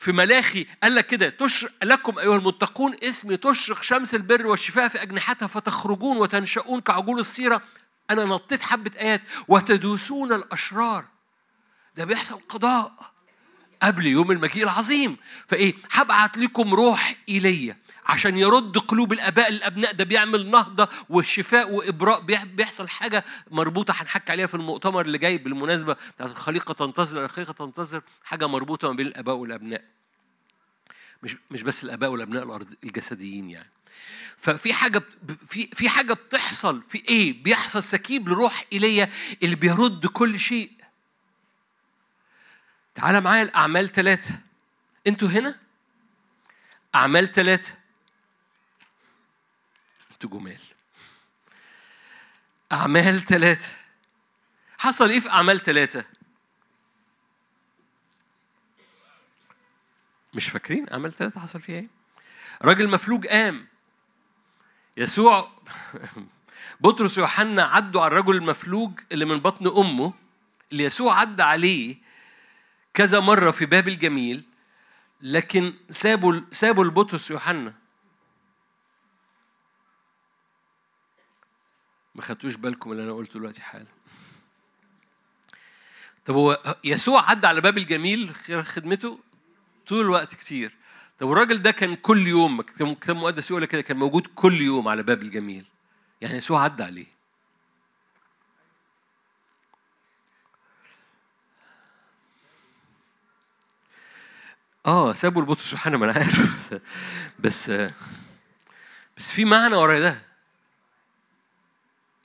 في ملاخي قال لك كده تشرق لكم أيها المتقون اسمي تشرق شمس البر والشفاء في أجنحتها فتخرجون وتنشؤون كعجول الصيره أنا نطيت حبة آيات وتدوسون الأشرار. ده بيحصل قضاء قبل يوم المجيء العظيم. فإيه؟ هبعت لكم روح إيليا. عشان يرد قلوب الآباء للأبناء. ده بيعمل نهضة وشفاء وإبراء. بيحصل حاجة مربوطة هنحكي عليها في المؤتمر اللي جاي بالمناسبة بتاعت الخليقة تنتظر الخليقة تنتظر حاجة مربوطة ما بين الآباء والأبناء. مش مش بس الآباء والأبناء الأرض الجسديين يعني. ففي حاجة في في حاجة بتحصل. في إيه؟ بيحصل سكيب لروح إيليا اللي بيرد كل شيء. تعال معايا الاعمال ثلاثة أنتوا هنا؟ أعمال ثلاثة أنتوا جمال أعمال ثلاثة حصل إيه في أعمال ثلاثة؟ مش فاكرين أعمال ثلاثة حصل فيها إيه؟ راجل مفلوج قام يسوع بطرس ويوحنا عدوا على الرجل المفلوج اللي من بطن أمه اللي يسوع عدى عليه كذا مرة في باب الجميل لكن سابوا سابوا لبطرس ويوحنا ما خدتوش بالكم اللي أنا قلته دلوقتي حالا. طب هو يسوع عدى على باب الجميل خير خدمته؟ طول الوقت كتير. طب الراجل ده كان كل يوم كتاب مقدس يقول كده كان موجود كل يوم على باب الجميل. يعني يسوع عدى عليه. آه سابوا البطرس يوحنا ما أنا عارف. بس بس في معنى ورا ده.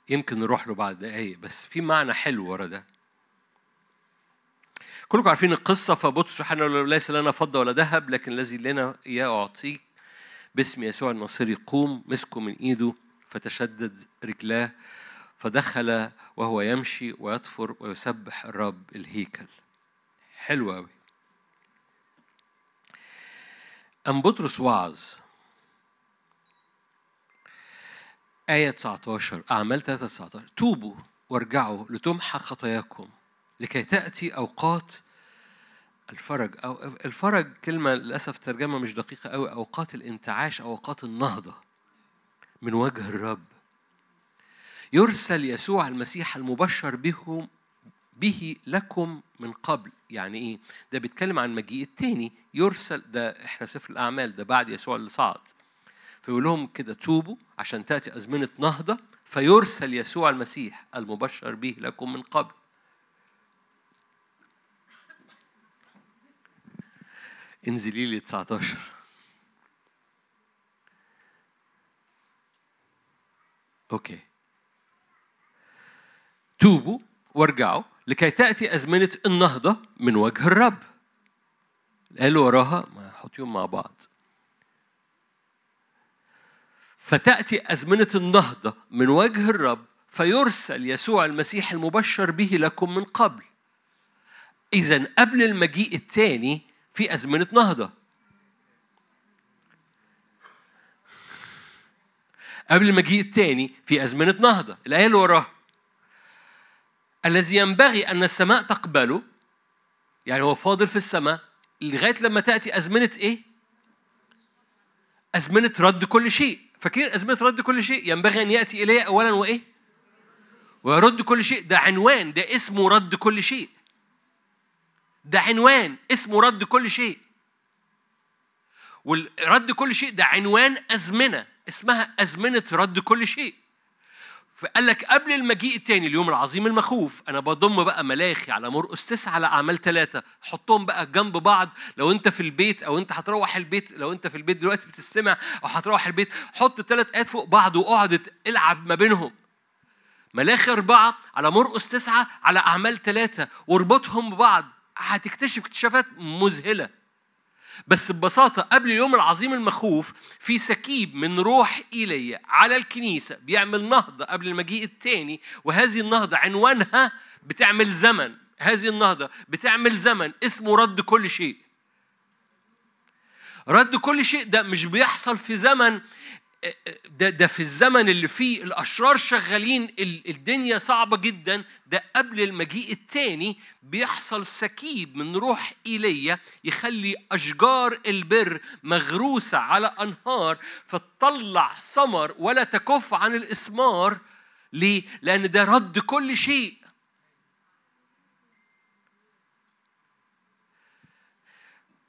يمكن نروح له بعد دقايق بس في معنى حلو ورا ده. كلكم عارفين القصة فبطرس يوحنا ليس لنا فضه ولا ذهب لكن الذي لنا إياه أعطيك. باسم يسوع الناصري قوم مسكه من إيده فتشدد رجلاه فدخل وهو يمشي ويطفر ويسبح الرب الهيكل. حلو قوي أم بطرس وعظ. آية 19 أعمال 3 19 توبوا وارجعوا لتمحى خطاياكم لكي تأتي أوقات الفرج أو الفرج كلمة للأسف ترجمة مش دقيقة أوي أوقات الانتعاش أو أوقات النهضة من وجه الرب. يرسل يسوع المسيح المبشر بهم به لكم من قبل. يعني إيه؟ ده بيتكلم عن مجيء التاني. يرسل ده إحنا في سفر الأعمال ده بعد يسوع اللي صعد. فيقول لهم كده توبوا عشان تأتي أزمنة نهضة فيرسل يسوع المسيح المبشر به لكم من قبل. انزلي لي 19 okay. توبوا وارجعوا لكي تأتي أزمنة النهضة من وجه الرب. قال وراها ما حطيهم مع بعض. فتأتي أزمنة النهضة من وجه الرب فيرسل يسوع المسيح المبشر به لكم من قبل. إذا قبل المجيء الثاني في أزمنة نهضة. قبل المجيء الثاني في أزمنة نهضة. الآية اللي وراها. الذي ينبغي أن السماء تقبله يعني هو فاضل في السماء لغاية لما تأتي أزمنة إيه؟ أزمنة رد كل شيء. فاكرين أزمنة رد كل شيء؟ ينبغي أن يأتي إليه أولا وإيه؟ ويرد كل شيء. ده عنوان ده اسمه رد كل شيء. ده عنوان اسمه رد كل شيء. والرد كل شيء ده عنوان أزمنة. اسمها أزمنة رد كل شيء. فقال لك قبل المجيء التاني اليوم العظيم المخوف أنا بضم بقى ملاخي على مرقس تسعة على أعمال ثلاثة حطهم بقى جنب بعض لو أنت في البيت أو أنت هتروح البيت لو أنت في البيت دلوقتي بتستمع أو هتروح البيت حط ثلاث آيات فوق بعض وأقعد العب ما بينهم. ملاخي أربعة على مرقس تسعة على أعمال ثلاثة واربطهم ببعض. هتكتشف اكتشافات مذهلة. بس ببساطة قبل اليوم العظيم المخوف في سكيب من روح إيليا على الكنيسة بيعمل نهضة قبل المجيء الثاني وهذه النهضة عنوانها بتعمل زمن. هذه النهضة بتعمل زمن. اسمه رد كل شيء. رد كل شيء ده مش بيحصل في زمن ده ده في الزمن اللي فيه الأشرار شغالين الدنيا صعبة جدا. ده قبل المجيء الثاني بيحصل سكيب من روح إيليا يخلي أشجار البر مغروسة على أنهار فتطلع ثمر ولا تكف عن الإسمار. ليه؟ لأن ده رد كل شيء.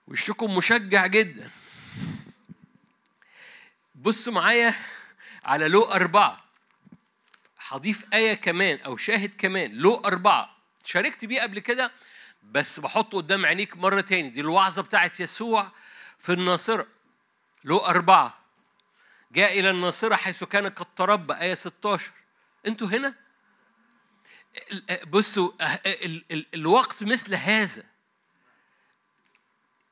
وشكم مشجع جدا. بصوا معايا على لو أربعة. هضيف آية كمان أو شاهد كمان. لو أربعة. شاركت بيه قبل كده بس بحطه قدام عينيك مرة تاني. دي الوعظة بتاعت يسوع في الناصرة. لو أربعة. جاء إلى الناصرة حيث كان قد تربى. آية 16 أنتوا هنا؟ بصوا لوقت مثل هذا.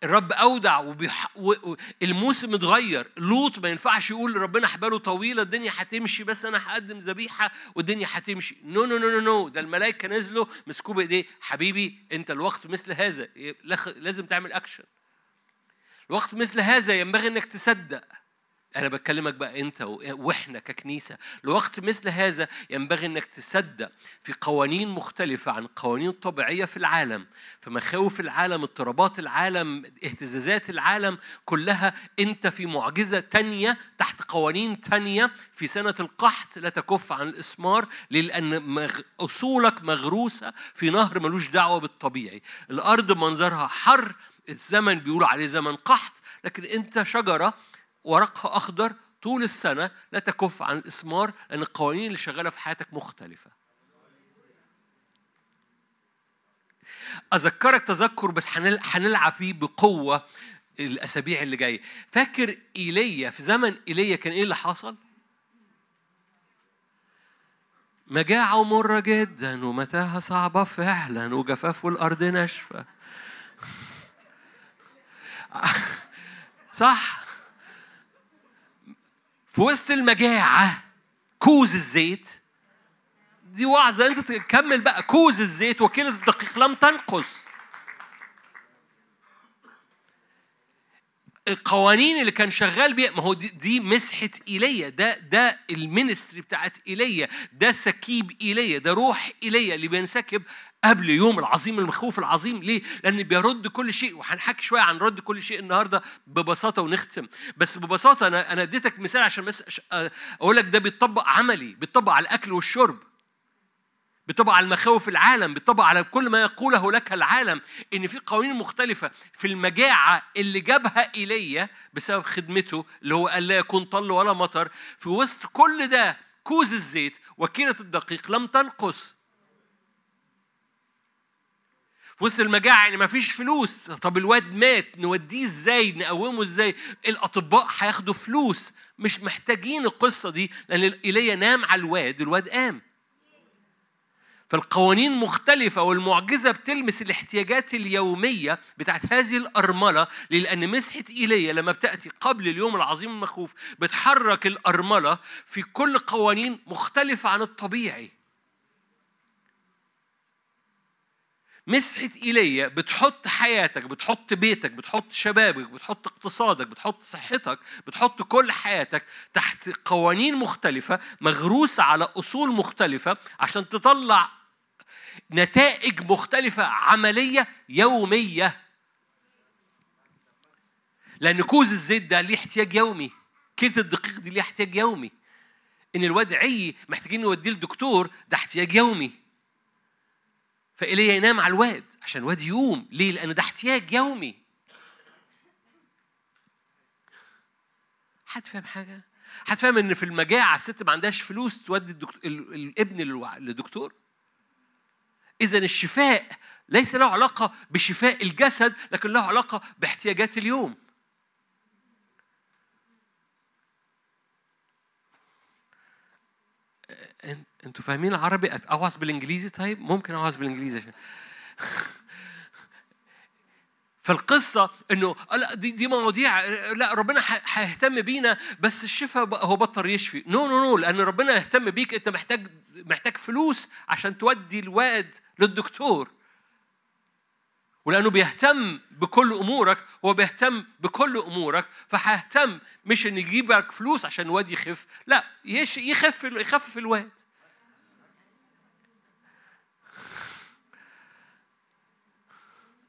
الرب أودع وبيح... و... الموسم اتغير. لوط ما ينفعش يقول ربنا حباله طويلة الدنيا هتمشي بس أنا هقدم ذبيحة والدنيا هتمشي. no no no no no ده الملائكة نزلوا مسكوه بايديه حبيبي أنت لوقت مثل هذا. لازم تعمل اكشن الوقت مثل هذا ينبغي إنك تصدق. أنا بكلمك بقى أنت وإحنا ككنيسة لوقت مثل هذا ينبغي أنك تصدق في قوانين مختلفة عن قوانين طبيعية في العالم في مخاوف العالم اضطرابات العالم اهتزازات العالم كلها. أنت في معجزة تانية تحت قوانين تانية في سنة القحط لا تكف عن الإسمار لأن أصولك مغروسة في نهر ملوش دعوة بالطبيعي. الأرض منظرها حر الزمن بيقولوا عليه زمن قحط لكن أنت شجرة ورقها أخضر طول السنة لا تكف عن الإسمار لأن القوانين اللي شغالة في حياتك مختلفة. أذكرك تذكر بس هنلعب فيه بقوة الأسابيع اللي جاية. فاكر إيليا في زمن إيليا كان إيه اللي حصل؟ مجاعة ومرة جدا ومتاهة صعبة فعلا وجفاف والأرض ناشفة. صح؟ في وسط المجاعة كوز الزيت. دي وعظة أنت تكمل بقى. كوز الزيت وكيلة الدقيق لم تنقص. القوانين اللي كان شغال بيها ما هو دي, دي مسحة إيليا. ده ده ال ministry بتاعت إيليا. ده سكيب إيليا. ده روح إيليا اللي بينسكب قبل يوم العظيم المخوف العظيم. ليه؟ لأن بيرد كل شيء. وهنحكي شوية عن رد كل شيء النهاردة ببساطة ونختم. بس ببساطة أنا أنا اديتك مثال عشان بس أقول لك ده بيتطبق عملي بيتطبق على الأكل والشرب. بيطبق على المخاوف العالم بيطبق على كل ما يقوله لك العالم إن في قوانين مختلفة في المجاعة اللي جابها إيليا بسبب خدمته اللي هو قال لا يكون طل ولا مطر. في وسط كل ده كوز الزيت وكيلة الدقيق لم تنقص. في وسط المجاعة يعني مفيش فلوس. طب الواد مات نوديه إزاي؟ نقومه إزاي؟ الأطباء هياخدوا فلوس. مش محتاجين القصة دي لأن إيليا نام على الواد الواد قام. فالقوانين مختلفة والمعجزة بتلمس الاحتياجات اليومية بتاعت هذه الأرملة لأن مسحة إيليا لما بتأتي قبل اليوم العظيم المخوف بتحرك الأرملة في كل قوانين مختلفة عن الطبيعي. مسحة إيليا بتحط حياتك بتحط بيتك بتحط شبابك بتحط اقتصادك بتحط صحتك بتحط كل حياتك تحت قوانين مختلفة مغروسة على أصول مختلفة عشان تطلع نتائج مختلفة عملية يومية. لأن كوز الزيت ده ليه احتياج يومي. كيلة الدقيق دي ليه احتياج يومي. إن الواد عي محتاجين نوديه لدكتور ده احتياج يومي. فإيليا ينام على الواد عشان الواد يقوم ليه؟ لأن ده احتياج يومي حد فاهم حاجة؟ حد فاهم إن في المجاعة الست ما عندهاش فلوس تودي الدكتور الابن للدكتور؟ إذا الشفاء ليس له علاقة بشفاء الجسد لكن له علاقة باحتياجات اليوم. أنتوا فاهمين العربي؟ اوعظ بالإنجليزي؟ طيب ممكن اوعظ بالإنجليزي عشان فالقصة انه لا دي دي مواضيع لا ربنا هيهتم بينا بس الشفاء هو بطل يشفي. no no no لأن ربنا يهتم بيك أنت محتاج محتاج فلوس عشان تودي الواد للدكتور. ولأنه بيهتم بكل أمورك هو بيهتم بكل أمورك فهيهتم مش إن يجيبك فلوس عشان الواد يخف لا يخف يخفف الواد.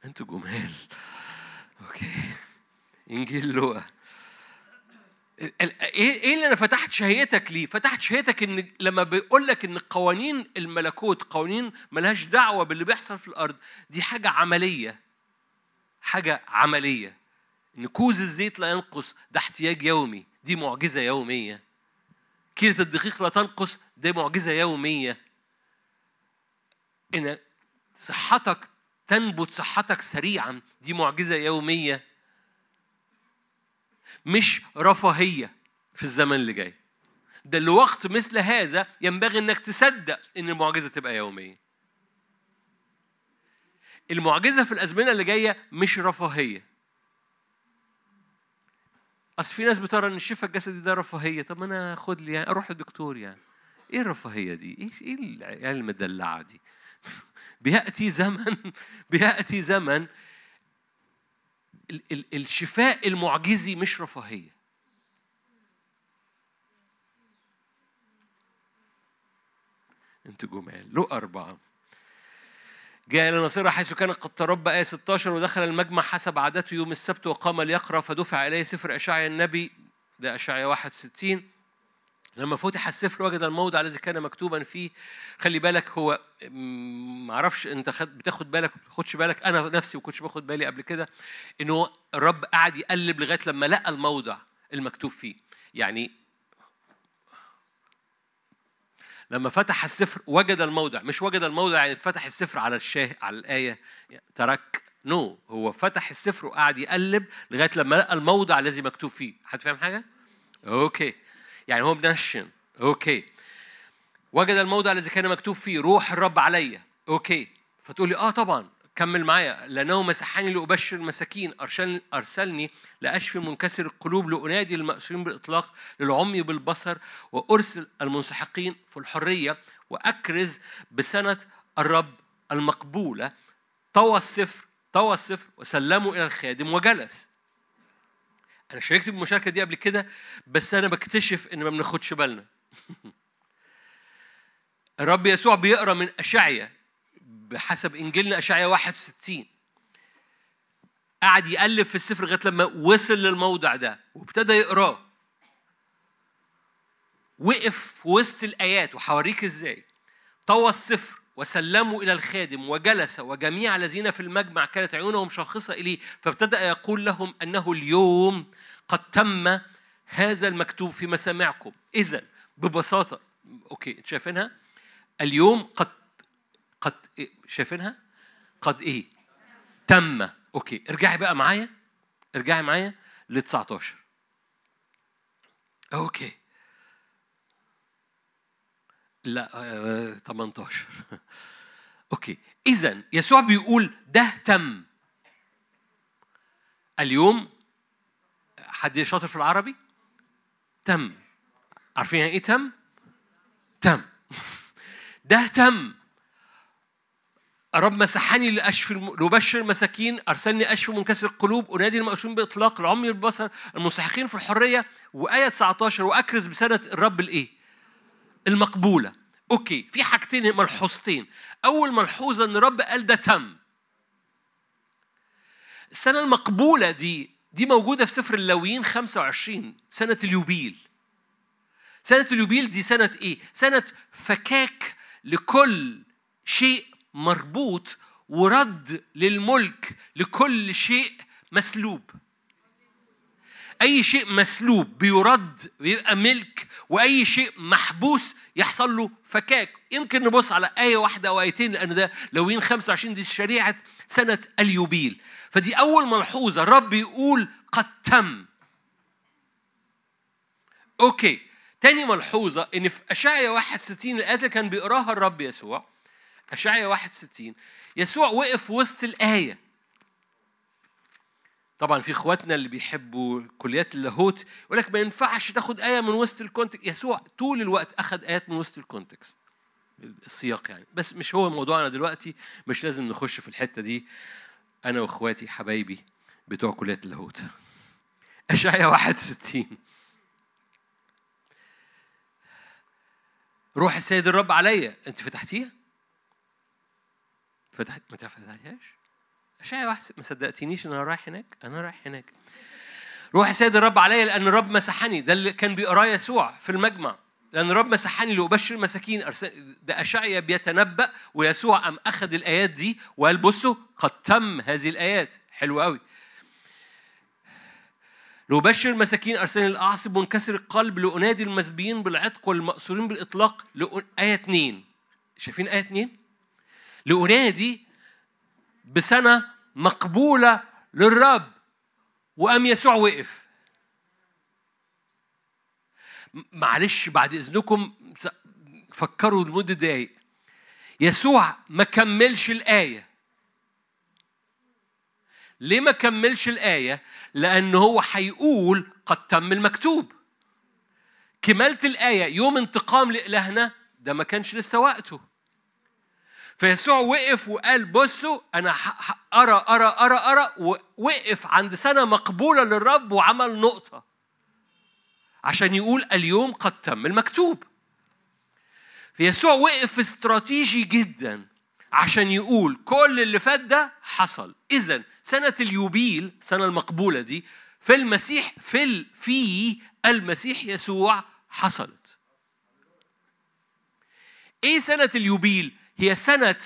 أنتوا جمال. أوكي. انجيل لوقا. إيه اللي أنا فتحت شهيتك ليه؟ فتحت شهيتك ان لما بيقول لك ان قوانين الملكوت قوانين ملهاش دعوة باللي بيحصل في الأرض دي حاجة عملية. حاجة عملية. إن كوز الزيت لا ينقص ده احتياج يومي. دي معجزة يومية. كيلة الدقيق لا تنقص دي معجزة يومية. إن صحتك تنبت صحتك سريعا. دي معجزة يومية. مش رفاهية في الزمن اللي جاي. ده لوقت مثل هذا ينبغي إنك تصدق إن المعجزة تبقى يومية. المعجزة في الأزمنة اللي جاية مش رفاهية. أصل في ناس بترى إن الشفاء الجسدي ده رفاهية. طب أنا خد لي يعني أروح للدكتور يعني. إيه الرفاهية دي؟ إيه إيه العيال المدلعة دي؟ بيأتي زمن بيأتي زمن الشفاء المعجزي مش رفاهية. أنتوا جمال. لو أربعة. جاء إلى نصيرة حيث كان قد تربى آية 16 ودخل المجمع حسب عادته يوم السبت وقام ليقرأ فدفع إليه سفر أشعيا النبي ده أشعيا 61 لما فتح السفر وجد الموضع الذي كان مكتوبا فيه. خلي بالك هو ما أعرفش أنت خد بتاخد بالك ما تاخدش بالك. أنا نفسي ما كنتش باخد بالي قبل كده انه الرب قعد يقلب لغاية لما لقى الموضع المكتوب فيه. يعني لما فتح السفر وجد الموضع. مش وجد الموضع يعني فتح السفر على الشاه على الآية. ترك. no. no. هو فتح السفر وقعد يقلب لغاية لما لقى الموضع الذي مكتوب فيه. حد فاهم حاجة؟ okay. يعني هو mention. okay. وجد الموضع الذي كان مكتوب فيه روح الرب عليا أوكي. فتقول لي آه طبعا. كمل معايا. لأنه مسحني لأبشر المساكين. أرسلني لأشفي منكسر القلوب لأنادي المأسورين بالإطلاق للعمي بالبصر وأرسل المنسحقين في الحرية وأكرز بسنة الرب المقبولة. طوى السفر طوى السفر وسلمه إلى الخادم وجلس. أنا شاركت بالمشاركه دي قبل كده بس أنا بكتشف إن ما بناخدش بالنا. الرب يسوع بيقرأ من اشعيا بحسب إنجيلنا اشعيا 61 قعد يقلب في السفر لغاية لما وصل للموضع ده وابتدى يقراه. وقف في وسط الآيات وحوريك إزاي؟ طوى السفر. وسلموا إلى الخادم وجلس وجميع الذين في المجمع كانت عيونهم شاخصة إليه فابتدأ يقول لهم أنه اليوم قد تم هذا المكتوب في مسامعكم إذا ببساطة okay شايفينها؟ اليوم قد قد إيه؟ شايفينها؟ قد إيه؟ تم. okay ارجعي بقى معايا ارجعي معايا ل 19 okay. لا آه، 18 أوكي. اذا يسوع بيقول ده تم. اليوم حد شاطر في العربي؟ تم. عارفين يعني إيه تم؟ تم. ده تم. الرب مسحني لأشفي لأبشر المساكين أرسلني أشفي منكسر القلوب أنادي المأسورين بإطلاق العمي البصر المنسحقين في الحرية وآية 19 وأكرز بسنة الرب الإيه؟ المقبولة. أوكي في حاجتين ملحوظتين. أول ملحوظة إن الرب قال ده تم. السنة المقبولة دي دي موجودة في سفر اللاويين 25 سنة اليوبيل. سنة اليوبيل دي سنة إيه؟ سنة فكاك لكل شيء مربوط ورد للملك لكل شيء مسلوب. أي شيء مسلوب بيرد بيبقى ملك وأي شيء محبوس يحصل له فكاك. يمكن نبص على آية واحدة أو آيتين لأن ده لوين 25 دي شريعة سنة اليوبيل. فدي أول ملحوظة. الرب يقول قد تم. okay. تاني ملحوظة إن في أشعيا 61 الآيات اللي كان بيقراها الرب يسوع. أشعيا 61 يسوع وقف وسط الآية. طبعا في إخواتنا اللي بيحبوا كليات اللاهوت يقول لك ما ينفعش تاخد آية من وسط ال context. يسوع طول الوقت أخذ آيات من وسط ال context السياق يعني. بس مش هو موضوعنا دلوقتي مش لازم نخش في الحتة دي. أنا وإخواتي حبايبي بتوع كليات اللاهوت. أشعيا 61 روح السيد الرب عليا. أنت فتحتيها؟ فتحت ما فتحتهاش اشعيا واحد ما صدقتنيش إن أنا رايح هناك. أنا رايح هناك. روح السيد الرب عليا لأن الرب مسحني. ده اللي كان بيقراه يسوع في المجمع. لأن الرب مسحني لأبشر المساكين. ده أشعيا بيتنبأ ويسوع قام أخذ الآيات دي وقال بصوا قد تم هذه الآيات. حلو قوي لأبشر المساكين أرسلني الأعصب منكسر القلب لأنادي المسبيين بالعتق والمأسورين بالإطلاق. لأ... آية 2 شايفين آية 2 لأنادي بسنة مقبولة للرب وقام يسوع وقف معلش بعد إذنكم فكروا لمدة دقايق يسوع ما كملش الآية ليه ما كملش الآية؟ لأن هو هيقول قد تم المكتوب. كمالة الآية يوم انتقام لإلهنا ده ما كانش لسه وقته. فيسوع وقف وقال بصوا ح- أرى أرى أرى أرى ووقف عند سنة مقبولة للرب وعمل نقطة. عشان يقول اليوم قد تم المكتوب. فيسوع وقف استراتيجي جدا عشان يقول كل اللي فات ده حصل اذا سنة اليوبيل السنة المقبولة دي في المسيح في في المسيح يسوع حصلت إيه سنة اليوبيل هي سنه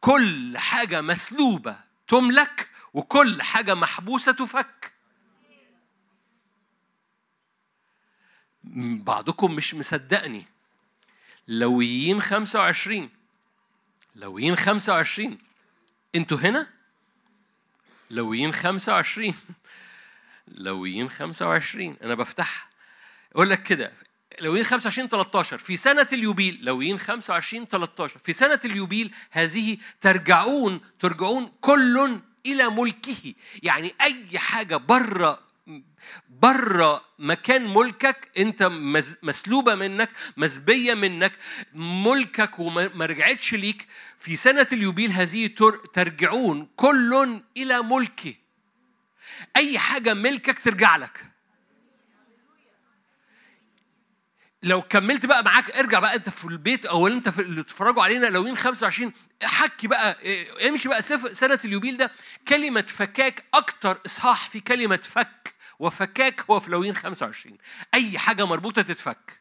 كل حاجة مسلوبة تملك وكل حاجة محبوسة تفك. بعضكم مش مصدقني. لويين 25 لويين 25 أنتوا هنا؟ لويين 25 لويين 25 أنا بفتح. أقول لك كده لويين 25 13 في سنة اليوبيل. لويين 25 13 في سنة اليوبيل هذه ترجعون ترجعون كل إلى ملكه. يعني أي حاجة بره بره مكان ملكك أنت مسلوبة منك مسبيه منك ملكك وما ما رجعتش ليك في سنة اليوبيل هذه تر- ترجعون كل إلى ملكه. أي حاجة ملكك ترجع لك. لو كملت بقى معاك ارجع بقى انت في البيت أو انت في اللي تتفرجوا علينا لوين 25 حكي بقى آه، امشي بقى سنه اليوبيل ده. كلمة فكاك أكتر إصحاح في كلمة فك وفكاك هو في لوين 25 أي حاجة مربوطة تتفك.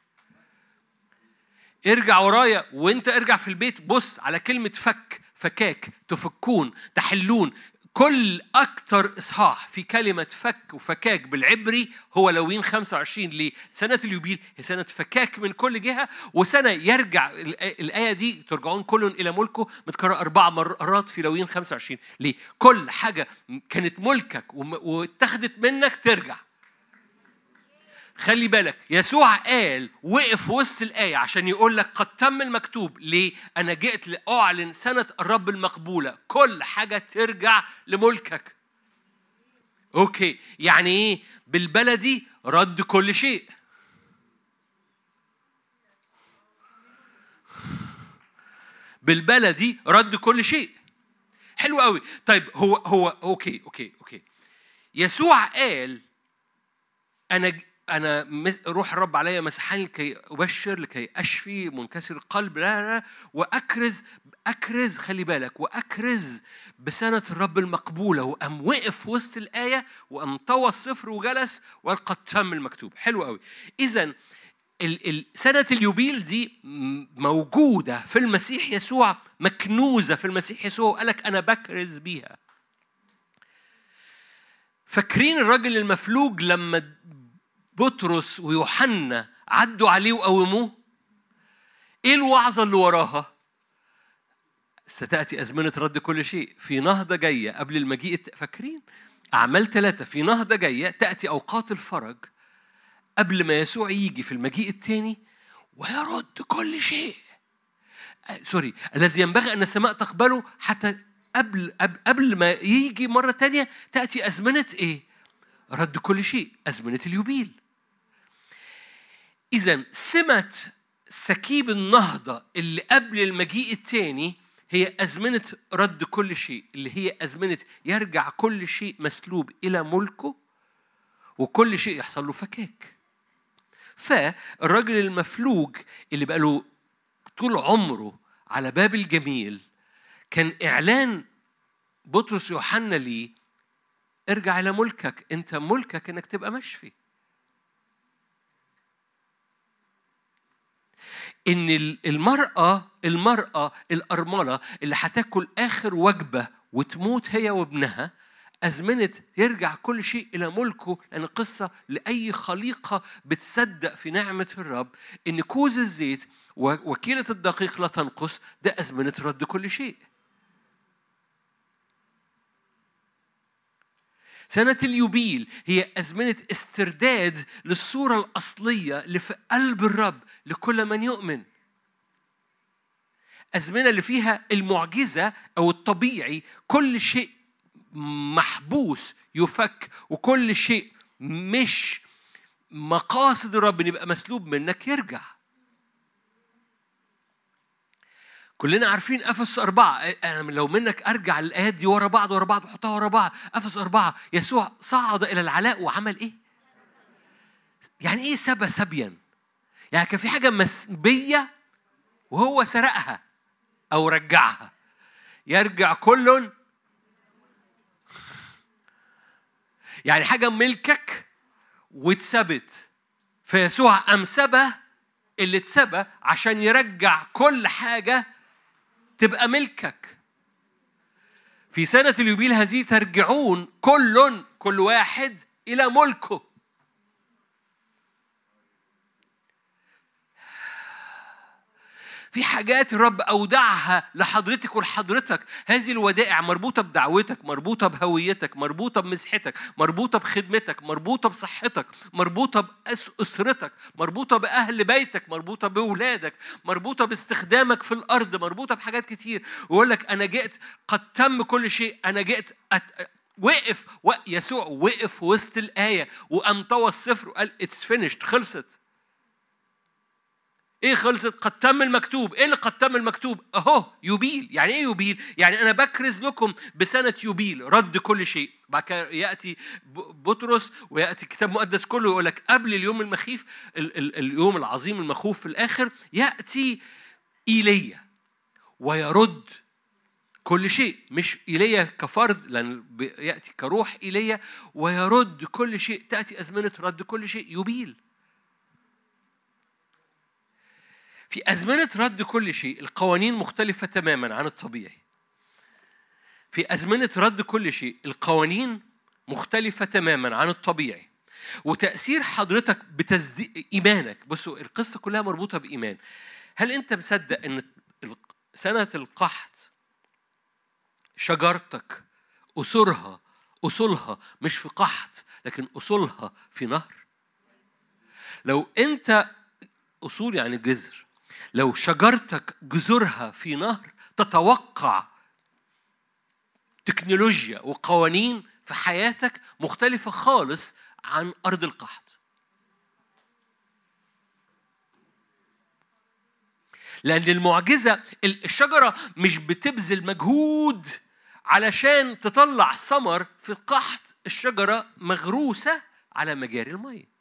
ارجع ورايا وانت ارجع في البيت بص على كلمة فك فكاك تفكون تحلون كل أكتر إصحاح في كلمة فك وفكاك بالعبري هو لوين 25 ليه سنه اليوبيل هي سنة فكاك من كل جهة وسنة يرجع الآ- الآية دي ترجعون كل إلى ملكه متكرر أربع مرات في لوين 25 ليه كل حاجة كانت ملكك واتخذت منك ترجع. خلي بالك يسوع قال وقف وسط الآية عشان يقول لك قد تم المكتوب. ليه؟ أنا جئت لأعلن سنة الرب المقبولة. كل حاجة ترجع لملكك. أوكي يعني إيه؟ بالبلدي رد كل شيء. بالبلدي رد كل شيء. حلو قوي. طيب هو هو okay okay okay. يسوع قال أنا أنا روح الرب علي مسحني لكي أبشر لكي أشفي منكسر القلب لا لا وأكرز أكرز خلي بالك وأكرز بسنة الرب المقبولة وقام وقف وسط الآية وقام طوى السفر وجلس وقد تم المكتوب. حلو قوي اذا سنة اليوبيل دي موجودة في المسيح يسوع مكنوزة في المسيح يسوع وقال لك أنا بكرز بيها. فاكرين الراجل المفلوج لما بطرس ويوحنا عدوا عليه وقوموه؟ إيه الوعظة اللي وراها؟ ستأتي أزمنة رد كل شيء. في نهضة جاية قبل المجيء فاكرين؟ أعمال ثلاثة في نهضة جاية تأتي أوقات الفرج قبل ما يسوع يجي في المجيء الثاني ويرد كل شيء. آه، sorry. الذي ينبغي أن السماء تقبله حتى قبل قبل ما يجي مرة تانية تأتي أزمنة إيه؟ رد كل شيء. أزمنة اليوبيل. إذا سمة سكيب النهضة اللي قبل المجيء الثاني هي أزمنة رد كل شيء اللي هي أزمنة يرجع كل شيء مسلوب إلى ملكه وكل شيء يحصل له فكاك. فالراجل المفلوج اللي بقى له طول عمره على باب الجميل كان إعلان بطرس يوحنا ليه ارجع إلى ملكك أنت ملكك إنك تبقى مشفي. إن المرأة المرأة الأرملة اللي هتاكل آخر وجبة وتموت هي وابنها أزمنة يرجع كل شيء إلى ملكه لأن قصة لأي خليقة بتصدق في نعمة الرب إن كوز الزيت وكيلة الدقيق لا تنقص ده أزمنة رد كل شيء. سنة اليوبيل هي أزمنة استرداد للصورة الأصلية اللي في قلب الرب لكل من يؤمن. أزمنة اللي فيها المعجزة أو الطبيعي كل شيء محبوس يفك وكل شيء مش مقاصد الرب إن يبقى مسلوب منك يرجع. كلنا عارفين افس أربعة أنا لو منك أرجع الآيات دي ورا بعض ورا بعض وحطها ورا بعض افس أربعة يسوع صعد إلى العلاء وعمل إيه؟ يعني إيه سبى سبيا؟ يعني كان في حاجة مسبية وهو سرقها أو رجعها يرجع كل يعني حاجة ملكك واتثبت فيسوع قام سبى اللي اتسبى عشان يرجع كل حاجة تبقى ملكك. في سنة اليوبيل هذه ترجعون كل كل واحد إلى ملكه. في حاجات الرب أودعها لحضرتك ولحضرتك. هذه الودائع مربوطة بدعوتك مربوطة بهويتك مربوطة بمسحتك مربوطة بخدمتك مربوطة بصحتك مربوطة بأسرتك مربوطة بأهل بيتك مربوطة بأولادك مربوطة باستخدامك في الأرض مربوطة بحاجات كتير. ويقول لك أنا جئت قد تم كل شيء أنا جئت أت... وقف يسوع وقف وسط الآية وقام طوى السفر وقال it's finished خلصت. إيه خلصت؟ قد تم المكتوب. إيه اللي قد تم المكتوب؟ أهو يوبيل. يعني إيه يوبيل؟ يعني أنا بكرز لكم بسنة يوبيل رد كل شيء. بعد كده يأتي بطرس ويأتي الكتاب المقدس كله يقول لك قبل اليوم المخيف ال- ال- اليوم العظيم المخوف في الآخر يأتي إيليا ويرد كل شيء. مش إيليا كفرد لأن ياتي كروح إيليا ويرد كل شيء. تأتي أزمنة رد كل شيء. يبيل في أزمنة رد كل شيء القوانين مختلفة تماما عن الطبيعي. في أزمنة رد كل شيء القوانين مختلفة تماما عن الطبيعي. وتأثير حضرتك بتزديد إيمانك. بصوا القصة كلها مربوطة بإيمان. هل أنت مصدق أن سنة القحط شجرتك أصولها أصولها مش في قحط لكن أصولها في نهر؟ لو أنت أصول يعني جذر لو شجرتك جذورها في نهر تتوقع تكنولوجيا وقوانين في حياتك مختلفة خالص عن أرض القحط. لأن المعجزة الشجرة مش بتبذل مجهود علشان تطلع ثمر في القحط الشجرة مغروسة على مجاري المية.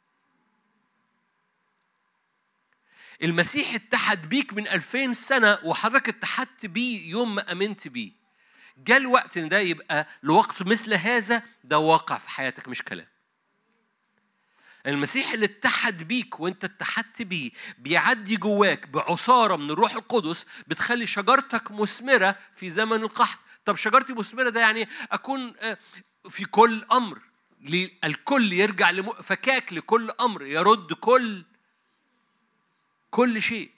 المسيح اتحد بيك من ألفين سنة وحضرتك اتحدت بيه يوم ما أمنت بيه. جاء الوقت إن ده يبقى لوقت مثل هذا ده واقع في حياتك مش كلام. المسيح اللي اتحد بيك وانت اتحدت بيه بيعدي جواك بعصارة من الروح القدس بتخلي شجرتك مثمرة في زمن القحط. طب شجرتي مثمرة ده يعني أكون آه، في كل أمر. الكل يرجع لم... فكاك لكل أمر يرد كل كل شيء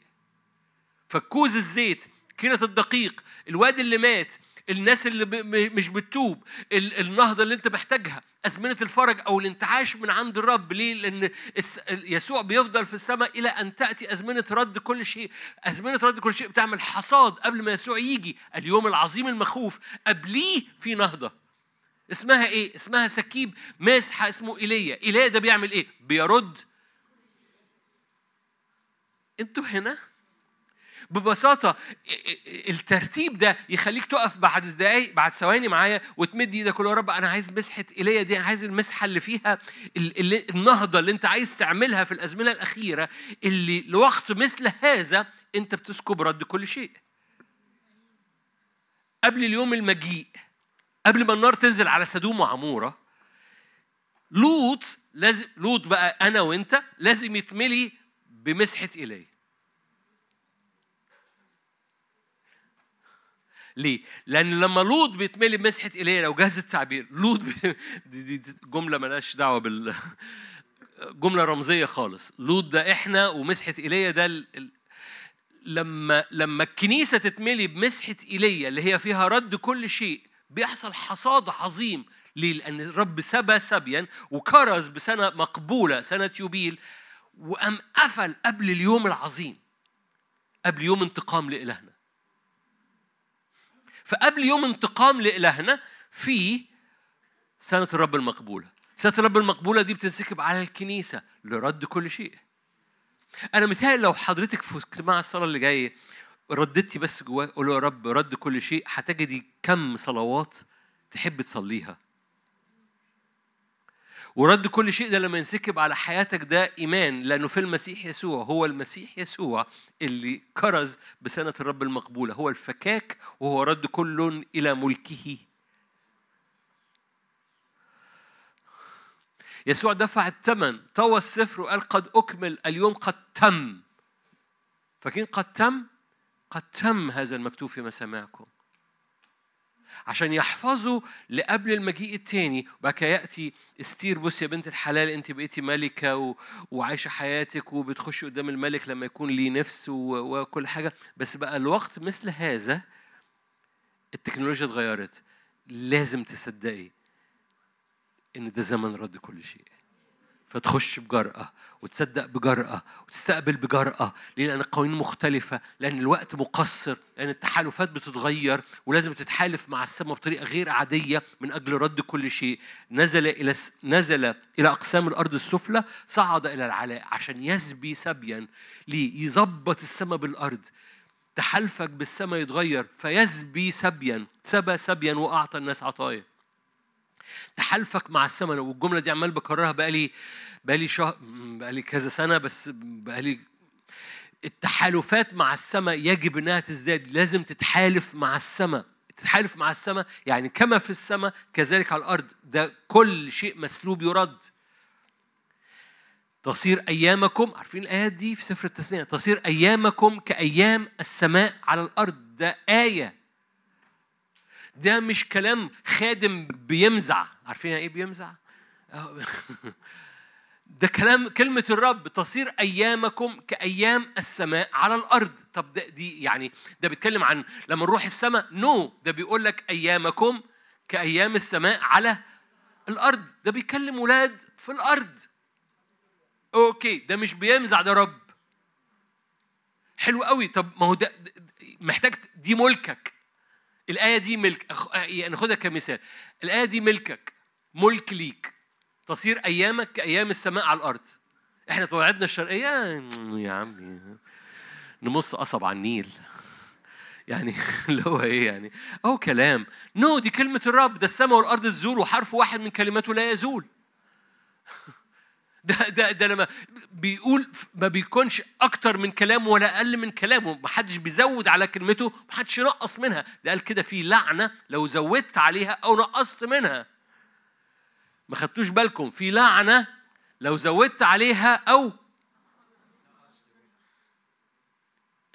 فكوز الزيت كيلة الدقيق الواد اللي مات الناس اللي مش بتتوب النهضة اللي انت محتاجها أزمنة الفرج أو الانتعاش من عند الرب ليه؟ لأن يسوع بيفضل في السماء إلى أن تأتي أزمنة رد كل شيء أزمنة رد كل شيء بتعمل حصاد قبل ما يسوع يجي اليوم العظيم المخوف قبليه في نهضة اسمها إيه؟ اسمها سكيب ماسحة اسمه إيليا إيليا ده بيعمل إيه؟ بيرد أنتوا هنا ببساطة الترتيب ده يخليك تقف بعد دقايق بعد ثواني معايا وتمد إيدك يا رب أنا عايز مسحة إيليا دي عايز المسحة اللي فيها النهضة اللي انت عايز تعملها في الأزمنة الأخيرة اللي لوقت مثل هذا انت بتسكب رد كل شيء. قبل اليوم المجيء قبل ما النار تنزل على سدوم وعمورة لوط لازم لوط بقى أنا وانت لازم يتملي بمسحة إيليا. ليه؟ لأن لما لوط بيتملي بمسحة إيليا لو جاز التعبير لوط. دي, دي جملة ملهاش دعوة بال جملة رمزية خالص لوط ده إحنا ومسحة إيليا ده ال... لما لما الكنيسة تتملي بمسحة إيليا اللي هي فيها رد كل شيء بيحصل حصاد عظيم ليه؟ لأن الرب سبى سبيا وكرز بسنة مقبولة سنة يوبيل وقام قفل قبل اليوم العظيم قبل يوم انتقام لإلهنا فقبل يوم انتقام لإلهنا في سنة الرب المقبولة. سنة الرب المقبولة دي بتنسكب على الكنيسة لرد كل شيء. أنا متهيألي لو حضرتك في اجتماع الصلاة اللي جاي ردتي بس جواك قول يا رب رد كل شيء هتجدي كم صلوات تحب تصليها؟ ورد كل شيء ده لما ينسكب على حياتك ده إيمان لأنه في المسيح يسوع هو المسيح يسوع اللي كرز بسنة الرب المقبولة هو الفكاك وهو رد كل إلى ملكه. يسوع دفع الثمن طوى السفر وقال قد أكمل اليوم قد تم. فاكرين قد تم؟ قد تم هذا المكتوب في مسامعكم عشان يحفظوا لقبل المجيء التاني. وبعد كده يأتي استير بص يا بنت الحلال انت بقيتي ملكة و... وعايشة حياتك وبتخشي قدام الملك لما يكون ليه نفس و... وكل حاجة. بس بقى الوقت مثل هذا التكنولوجيا اتغيرت. لازم تصدقي إن ده زمن رد كل شيء. فتخش بجرأة وتصدق بجرأة وتستقبل بجرأة ليه؟ لأن القوانين مختلفة لأن الوقت مقصر لأن التحالفات بتتغير ولازم تتحالف مع السماء بطريقة غير عادية من أجل رد كل شيء نزل إلى نزل إلى أقسام الأرض السفلى صعد إلى العلاء عشان يسبي سبيا ليه؟ يظبط السماء بالأرض تحالفك بالسماء يتغير فيسبي سبيا سبى سبيا وأعطى الناس عطايا تحالفك مع السماء. والجمله دي عمال بكررها بقالي بقالي شهر بقالي كذا سنة بس بقالي التحالفات مع السماء يجب إنها تزداد. لازم تتحالف مع السماء. تتحالف مع السماء يعني كما في السماء كذلك على الأرض. ده كل شيء مسلوب يرد. تصير أيامكم عارفين الايات دي في سفر التثنية؟ تصير أيامكم كأيام السماء على الأرض. ده آية. ده مش كلام خادم بيمزع. عارفين إيه بيمزع؟ ده كلام كلمة الرب تصير أيامكم كأيام السماء على الأرض. طب ده دي يعني ده بيتكلم عن لما نروح السماء؟ no no. ده بيقول لك أيامكم كأيام السماء على الأرض. ده بيكلم ولاد في الأرض. okay ده مش بيمزح ده رب. حلو قوي. طب ما هو ده محتاج دي ملكك. الآية دي ملك يعني ناخدها كمثال. الآية دي ملكك ملك ليك. تصير أيامك كأيام السماء على الأرض. إحنا تعودنا الشرقية يا عمي نمص قصب على النيل. يعني اللي هو إيه يعني؟ أهو كلام. نو دي كلمة الرب. ده السماء والأرض تزول وحرف واحد من كلماته لا يزول. ده ده ده لما بيقول ما بيكونش أكتر من كلامه ولا أقل من كلامه. ما حدش بيزود على كلمته ما حدش ينقص منها. ده قال كده في لعنة لو زودت عليها أو نقصت منها. ما خدتوش بالكم؟ في لعنة لو زودت عليها أو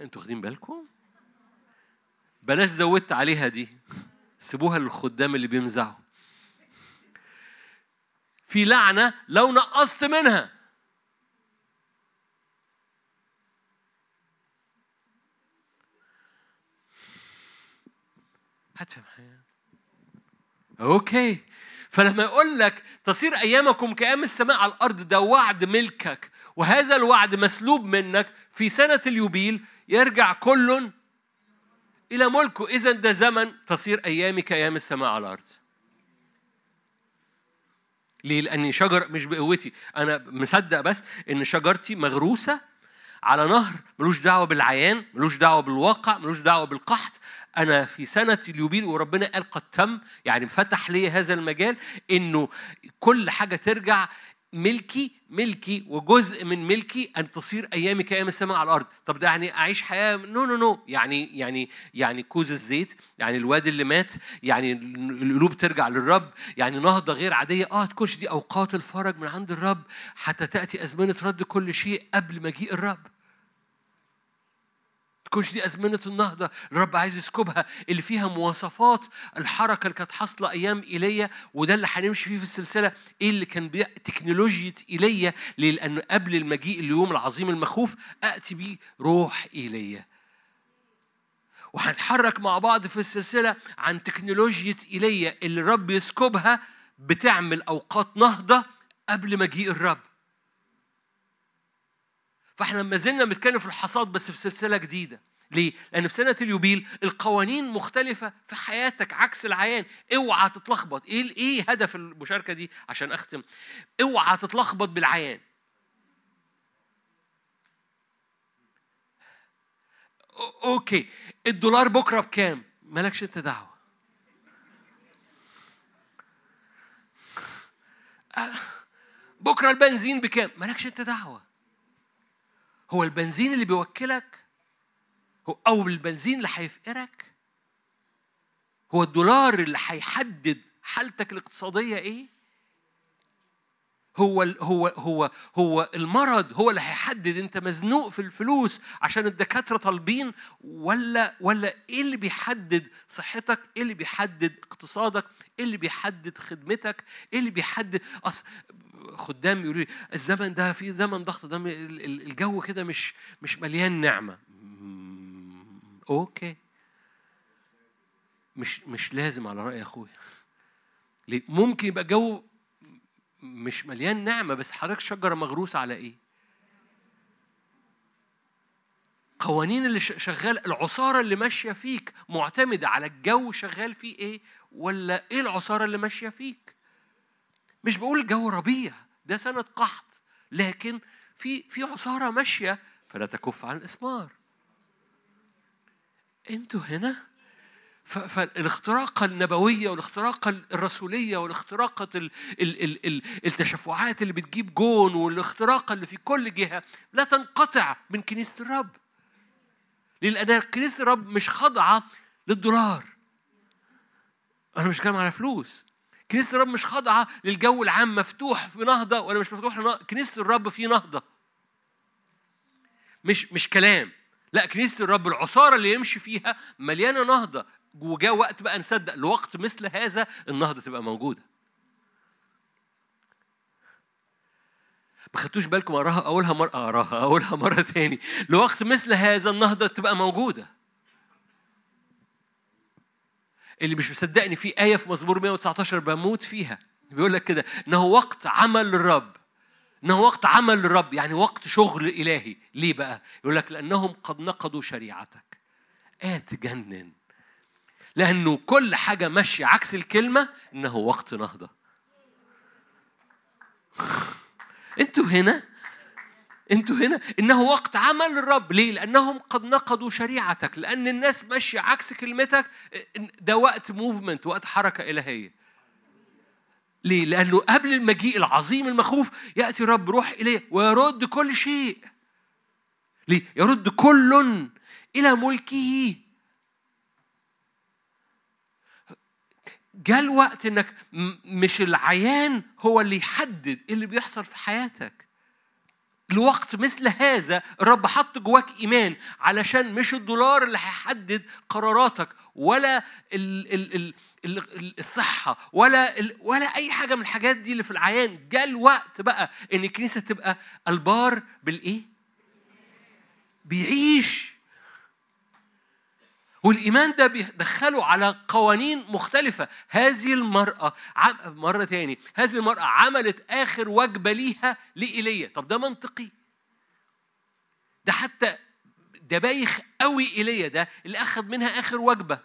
أنتوا واخدين بالكم؟ بلاش زودت عليها دي. سيبوها للخدام اللي بيمزعوا في لعنة لو نقصت منها. هتفهم حاجة أوكي. فلما يقول لك تصير أيامكم كايام السماء على الأرض ده وعد ملكك. وهذا الوعد مسلوب منك في سنة اليوبيل يرجع كل إلى ملكه. اذا ده زمن تصير أيامي كأيام السماء على الأرض. ليه؟ لأني شجر مش بقوتي، أنا مصدق بس إن شجرتي مغروسة على نهر ملوش دعوة بالعيان، ملوش دعوة بالواقع، ملوش دعوة بالقحط، أنا في سنة اليوبيل وربنا قال قد تم، يعني فتح لي هذا المجال إنه كل حاجة ترجع ملكي ملكي وجزء من ملكي أن تصير ايامي كايام السماء على الأرض. طب ده يعني أعيش حياة؟ no no no يعني يعني يعني كوز الزيت يعني الواد اللي مات يعني القلوب ترجع للرب يعني نهضة غير عادية. آه تكونش دي أوقات الفرج من عند الرب حتى تأتي أزمنة رد كل شيء قبل مجيء الرب. تكونش دي أزمنة النهضة. الرب عايز يسكبها. اللي فيها مواصفات. الحركة اللي كانت حاصلة أيام إيليا وده اللي هنمشي فيه في السلسلة. إيه اللي كان. تكنولوجيا إيليا لأنه قبل المجيء اليوم العظيم المخوف أتي بيه روح إيليا. وهنتحرك مع بعض في السلسلة عن تكنولوجيا إيليا اللي الرب يسكبها بتعمل أوقات نهضة قبل مجيء الرب. فاحنا ما زلنا بنتكلم في الحصاد بس في سلسلة جديدة ليه؟ لأن في سنة اليوبيل القوانين مختلفة في حياتك عكس العيان، اوعى تتلخبط، إيه إيه هدف المشاركة دي عشان أختم؟ اوعى تتلخبط بالعيان. أوكي، الدولار بكرة بكام؟ مالكش أنت دعوة. بكرة البنزين بكام؟ مالكش أنت دعوة. هو البنزين اللي بيوكلك هو أو البنزين اللي هيفقرك هو الدولار اللي هيحدد حالتك الاقتصادية إيه هو هو هو هو المرض هو اللي هيحدد أنت مزنوق في الفلوس عشان الدكاترة طالبين ولا ولا إيه اللي بيحدد صحتك؟ إيه اللي بيحدد اقتصادك؟ إيه اللي بيحدد خدمتك؟ إيه اللي بيحدد أص... خدام يقولوا لي الزمن ده في زمن ضغط ده الجو كده مش مش مليان نعمة. OK. مش مش لازم على رأي أخويا. ليه؟ ممكن يبقى جو مش مليان نعمة بس حضرتك شجرة مغروسة على إيه؟ قوانين اللي شغال العصارة اللي ماشية فيك معتمدة على الجو شغال فيه إيه؟ ولا إيه العصارة اللي ماشية فيك؟ مش بقول الجو ربيع ده سنة قحط لكن في في عصارة ماشية فلا تكف عن الإثمار أنتوا هنا؟ فالاختراقة النبوية والاختراقة الرسولية والاختراقة ال ال ال ال التشفعات اللي بتجيب جون والاختراقة اللي في كل جهة لا تنقطع من كنيسة الرب. لأن كنيسة الرب مش خاضعة للدولار. أنا مش كلام على فلوس. كنيسة الرب مش خاضعة للجو العام مفتوح في نهضة ولا مش مفتوح. كنيسة الرب في نهضة. مش مش كلام. لا كنيسة الرب العصارة اللي يمشي فيها مليانة نهضة. وجاء وقت بقى نصدق لوقت مثل هذا النهضة تبقى موجودة. ما خدتوش بالكم أقراها؟ أقولها مرة أقراها أقولها مرة تاني. لوقت مثل هذا النهضة تبقى موجودة. اللي مش مصدقني في آية في مزمور 119 بموت فيها. بيقول لك كده إنه وقت عمل الرب إنه وقت عمل الرب يعني وقت شغل إلهي. ليه بقى؟ يقول لك لأنهم قد نقضوا شريعتك. آه تجنن. لأنه كل حاجة ماشية عكس الكلمة إنه وقت نهضة. أنتوا هنا أنتوا هنا إنه وقت عمل الرب. ليه؟ لأنهم قد نقضوا شريعتك. لأن الناس ماشية عكس كلمتك. ده وقت موفمنت وقت حركة إلهية. ليه؟ لأنه قبل المجيء العظيم المخوف يأتي الرب روح إليه ويرد كل شيء. ليه؟ يرد كل إلى ملكه. جاء الوقت إنك مش العيان هو اللي يحدد إيه اللي بيحصل في حياتك. لوقت مثل هذا الرب حط جواك إيمان علشان مش الدولار اللي هيحدد قراراتك ولا ال ال ال الصحة ولا ولا أي حاجة من الحاجات دي اللي في العيان. جاء الوقت بقى إن الكنيسة تبقى البار بالإيه؟ بيعيش. والإيمان ده بيدخله على قوانين مختلفة. هذه المرأة مرة تاني هذه المرأة عملت آخر وجبة ليها لإيليا. طب ده منطقي. ده حتى ده بايخ قوي إيليا ده اللي أخذ منها آخر وجبة.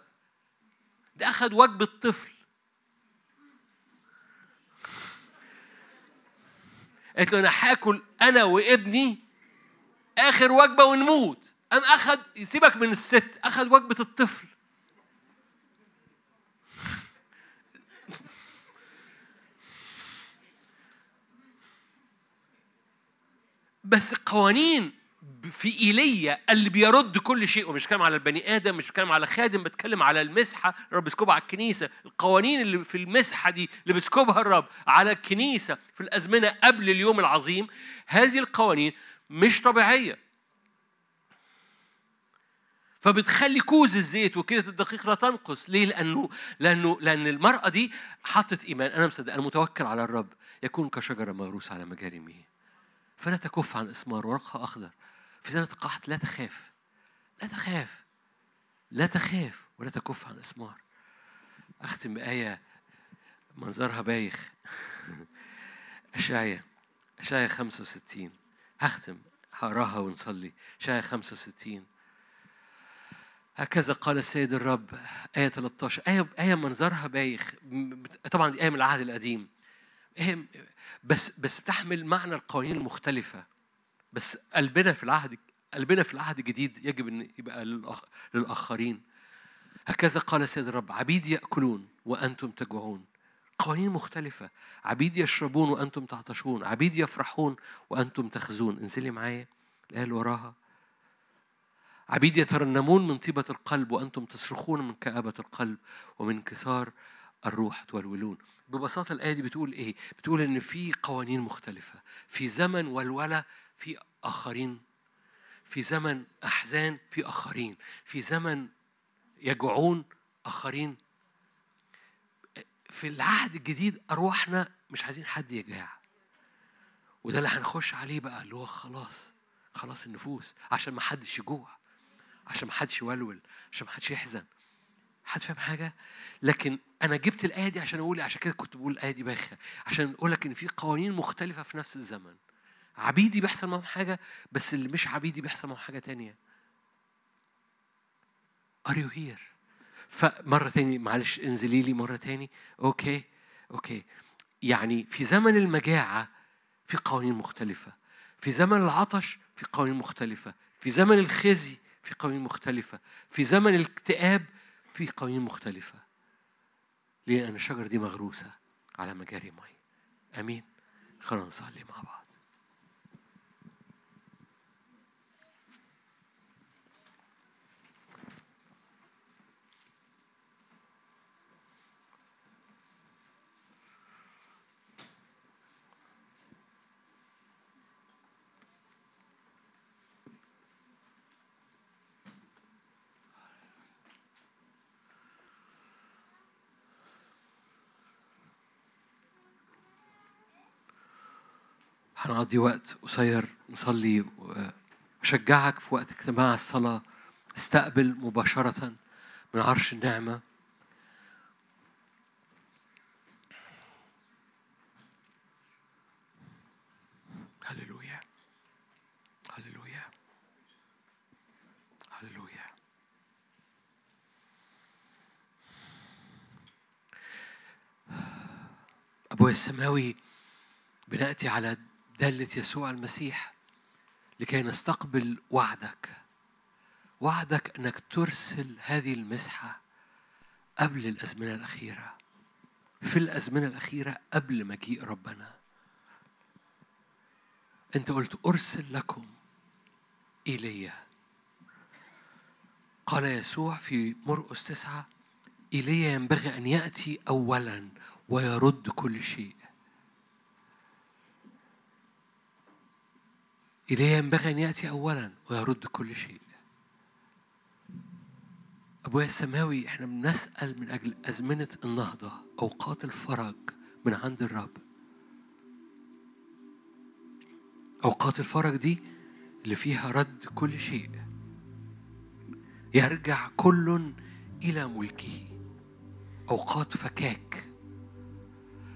ده أخذ وجبة طفل. قالت له أنا هاكل أنا وابني آخر وجبة ونموت. قام أخذ يسيبك من الست أخذ وجبة الطفل. بس قوانين في ايليا اللي بيرد كل شيء ومش بتكلم على البني آدم مش بتكلم على خادم بتكلم على المسحة الرب بيسكبها على الكنيسة. القوانين اللي في المسحة دي اللي بيسكبها الرب على الكنيسة في الأزمنة قبل اليوم العظيم هذه القوانين مش طبيعية. فبتخلي كوز الزيت وكيلة الدقيق لا تنقص. ليه؟ لأنه لأنه لأن المرأة دي حطت إيمان. أنا مصدق أنا متوكل على الرب. يكون كشجرة مغروسة على مجاري مياه فلا تكف عن إثمار ورقها أخضر. في سنة القحط لا تخاف. لا تخاف. لا تخاف ولا تكف عن إثمار. أختم بآية منظرها بايخ. أشعيا أشعيا 65 هختم هقراها ونصلي. أشعيا 65 هكذا قال السيد الرب آية 13 آية آية منظرها بايخ. طبعا دي آية من العهد القديم. آية بس بس بتحمل معنى القوانين المختلفة. بس قلبنا في العهد قلبنا في العهد الجديد يجب إن يبقى للآخرين. هكذا قال السيد الرب عبيد يأكلون وأنتم تجوعون. قوانين مختلفة. عبيد يشربون وأنتم تعطشون. عبيد يفرحون وأنتم تخزون. انزلي معايا الآية اللي وراها. عبيد يترنمون من طيبة القلب وأنتم تصرخون من كآبة القلب ومن انكسار الروح تولولون. ببساطة الآية دي بتقول إيه؟ بتقول إن في قوانين مختلفة. في زمن ولولة في آخرين. في زمن أحزان في آخرين. في زمن يجوعون آخرين. في العهد الجديد أرواحنا مش عايزين حد يجاع. وده اللي هنخش عليه بقى اللي هو خلاص خلاص النفوس عشان ما حدش يجوع. عشان ما حدش يولول عشان ما حدش يحزن. حد فاهم حاجة؟ لكن أنا جبت الآية دي عشان أقول عشان كده كنت بقول الآية دي بايخة. عشان أقول لك إن في قوانين مختلفة في نفس الزمن. عبيدي بيحصل معاهم حاجة بس اللي مش عبيدي بيحصل معاهم حاجة تانية. are you here فمرة تاني معلش انزلي لي مرة تاني. OK OK. يعني في زمن المجاعة في قوانين مختلفة. في زمن العطش في قوانين مختلفة. في زمن الخزي في قوانين مختلفة. في زمن الاكتئاب في قوانين مختلفة. ليه أن الشجرة دي مغروسة على مجاري مي أمين. خلينا نصلي مع بعض. هنقضي وقت قصير نصلي أشجعك في وقت اجتماع الصلاة. استقبل مباشرة من عرش النعمة. هللويا. هللويا. هللويا. أبويا السماوي بنأتي على دالة يسوع المسيح لكي نستقبل وعدك. وعدك أنك ترسل هذه المسحة قبل الأزمنة الأخيرة في الأزمنة الأخيرة قبل مجيء ربنا. أنت قلت أرسل لكم إيليا قال يسوع في مرقس تسعة إيليا ينبغي أن يأتي أولا ويرد كل شيء. إليه ينبغي أن يأتي أولا ويرد كل شيء. أبويا السماوي إحنا بنسأل من أجل أزمنة النهضة أوقات الفرج من عند الرب. أوقات الفرج دي اللي فيها رد كل شيء. يرجع كل إلى ملكه. أوقات فكاك.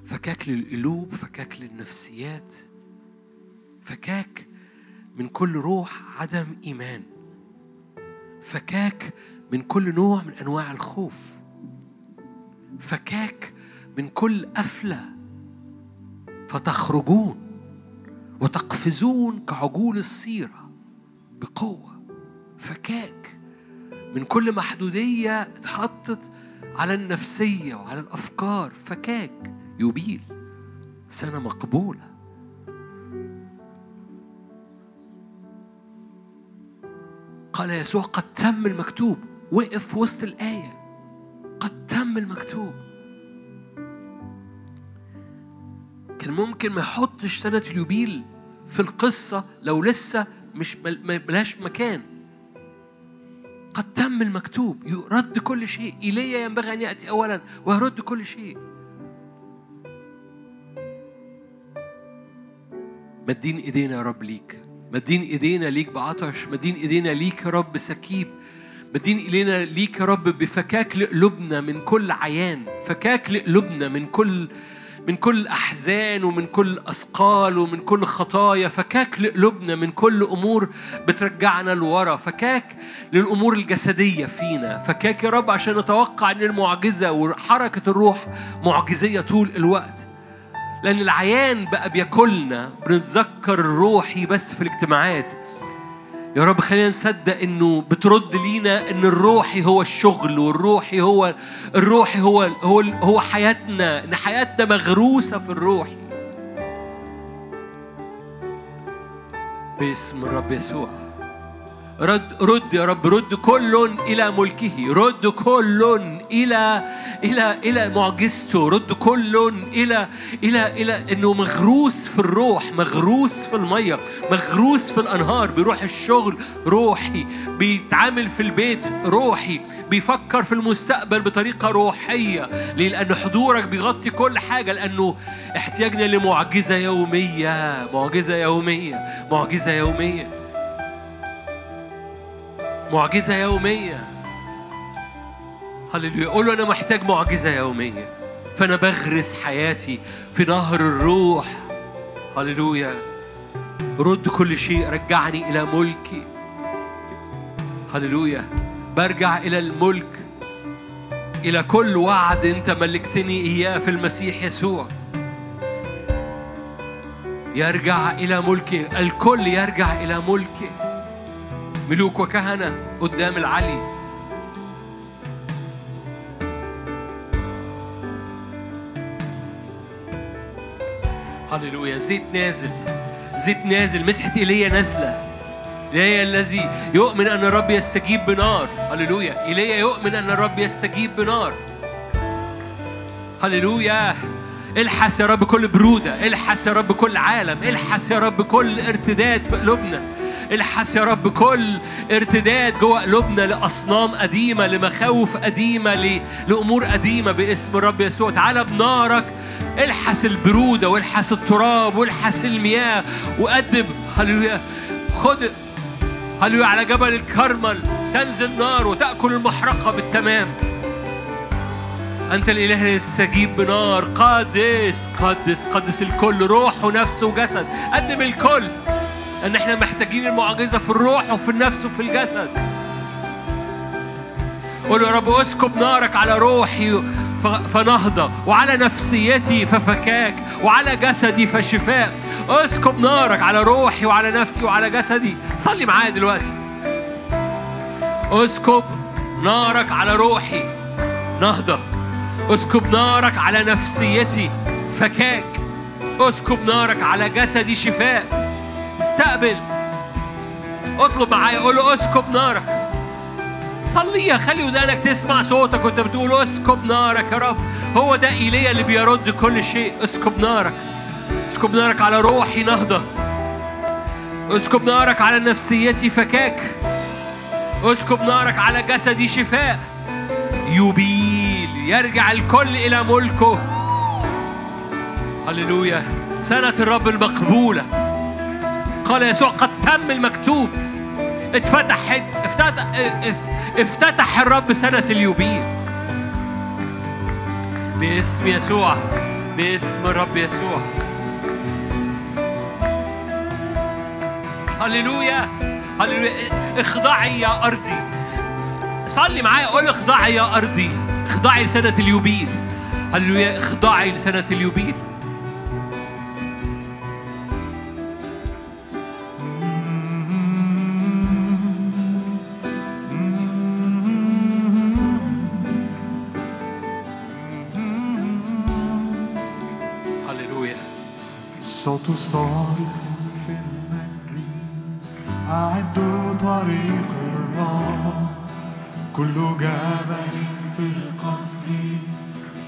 فكاك للقلوب فكاك للنفسيات. فكاك من كل روح عدم إيمان. فكاك من كل نوع من أنواع الخوف. فكاك من كل قفلة فتخرجون وتقفزون كعجول الصيرة بقوة. فكاك من كل محدودية اتحطت على النفسية وعلى الأفكار. فكاك يبيل سنة مقبولة. قال يسوع قد تم المكتوب. وقف في وسط الآية. قد تم المكتوب. كان ممكن ما يحطش سنة اليوبيل في القصة لو لسه مش ملهاش مكان. قد تم المكتوب. يرد كل شيء. إلي ينبغي أن يأتي أولا ويرد كل شيء. مدين إيدينا يا رب ليك. مدين ايدينا ليك بعطش مدين ايدينا ليك يا رب سكيب مدين ايدينا ليك يا رب بفكاك لقلوبنا من كل عيان فكاك لقلوبنا من كل من كل أحزان ومن كل أثقال ومن كل خطايا فكاك لقلوبنا من كل أمور بترجعنا لورا فكاك للأمور الجسدية فينا فكاك يا رب عشان نتوقع إن المعجزة وحركة الروح معجزية طول الوقت. لأن العيان بقى بياكلنا بنتذكر الروحي بس في الاجتماعات. يا رب خلينا نصدق إنه بترد لينا إن الروحي هو الشغل والروحي هو الروحي هو هو هو حياتنا إن حياتنا مغروسة في الروحي باسم الرب يسوع. رد رد يا رب رد كل إلى ملكه رد كل إلى إلى إلى معجزته رد كل إلى إلى إلى إنه مغروس في الروح مغروس في المية مغروس في الأنهار بيروح الشغل روحي بيتعامل في البيت روحي بيفكر في المستقبل بطريقة روحية ليه؟ لأن حضورك بيغطي كل حاجة لأنه احتياجنا لمعجزة يومية معجزة يومية معجزة يومية معجزة يومية هللويا. قول له أنا محتاج معجزة يومية. فأنا بغرس حياتي في نهر الروح. هللويا. رد كل شيء. رجعني إلى ملكي. هللويا. برجع إلى الملك. إلى كل وعد أنت ملكتني إياه في المسيح يسوع. يرجع إلى ملكي. الكل يرجع إلى ملكي. ملوك وكهنة قدام العلي. هللويا. زيت نازل. زيت نازل. مسحة إيليا نازلة. إيليا الذي يؤمن أن الرب يستجيب بنار. هللويا. إيليا يؤمن أن الرب يستجيب بنار. هللويا. الحس يا رب كل برودة. الحس يا رب كل عالم. الحس يا رب كل ارتداد في قلوبنا. الحس يا رب كل ارتداد جوه قلوبنا لأصنام قديمة لمخاوف قديمة لأمور قديمة باسم الرب يسوع. تعالى بنارك. الحس البرودة والحس التراب والحس المياه. وقدم هللويا خد هللويا على جبل الكرمل. تنزل نار وتأكل المحرقة بالتمام. أنت الإله اللي يستجيب بنار. قدس قدس قدس الكل روح ونفس وجسد. قدم الكل. إن إحنا محتاجين المعجزة في الروح وفي النفس وفي الجسد. قول يا رب اسكب نارك على روحي فنهضة وعلى نفسيتي ففكاك وعلى جسدي فشفاء. اسكب نارك على روحي وعلى نفسي وعلى جسدي. صلي معايا دلوقتي. اسكب نارك على روحي نهضة. اسكب نارك على نفسيتي فكاك. اسكب نارك على جسدي شفاء. استقبل. اطلب معايا قول له اسكب نارك. صليها خلي ودانك تسمع صوتك وانت بتقول اسكب نارك يا رب. هو ده ايليا اللي بيرد كل شيء. اسكب نارك. اسكب نارك على روحي نهضة. اسكب نارك على نفسيتي فكاك. اسكب نارك على جسدي شفاء. يبيل يرجع الكل إلى ملكه. هللويا. سنة الرب المقبولة. قال يسوع قد تم المكتوب. اتفتح افتتح افتتح الرب سنة اليوبيل. باسم يسوع باسم الرب يسوع. هللويا هللويا. اخضعي يا أرضي. صلي معايا قول اخضعي يا أرضي. اخضعي لسنة اليوبيل. هللويا اخضعي لسنة اليوبيل. صوت صارخ في المجد أعدوا طريق الرب. كل جبل في القفر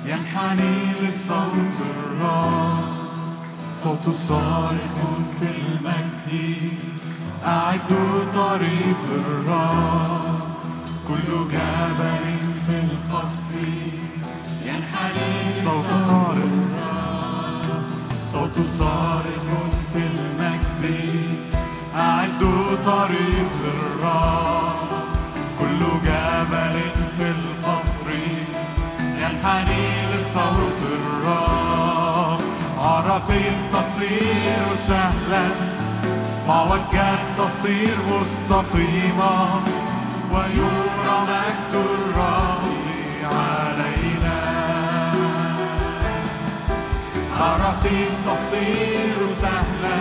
ينحني لصوت الرب. صوت صارخ في المجد أعدوا طريق الرب. كل جبل في القفر ينحني صوت صارخ صوت صارخ في المجد. أعدوا طريق كل جبل في القفر ينحني لصوت تصير سهلا. معوجات تصير مستقيمة. ويرى عراقيل تصير سهلا.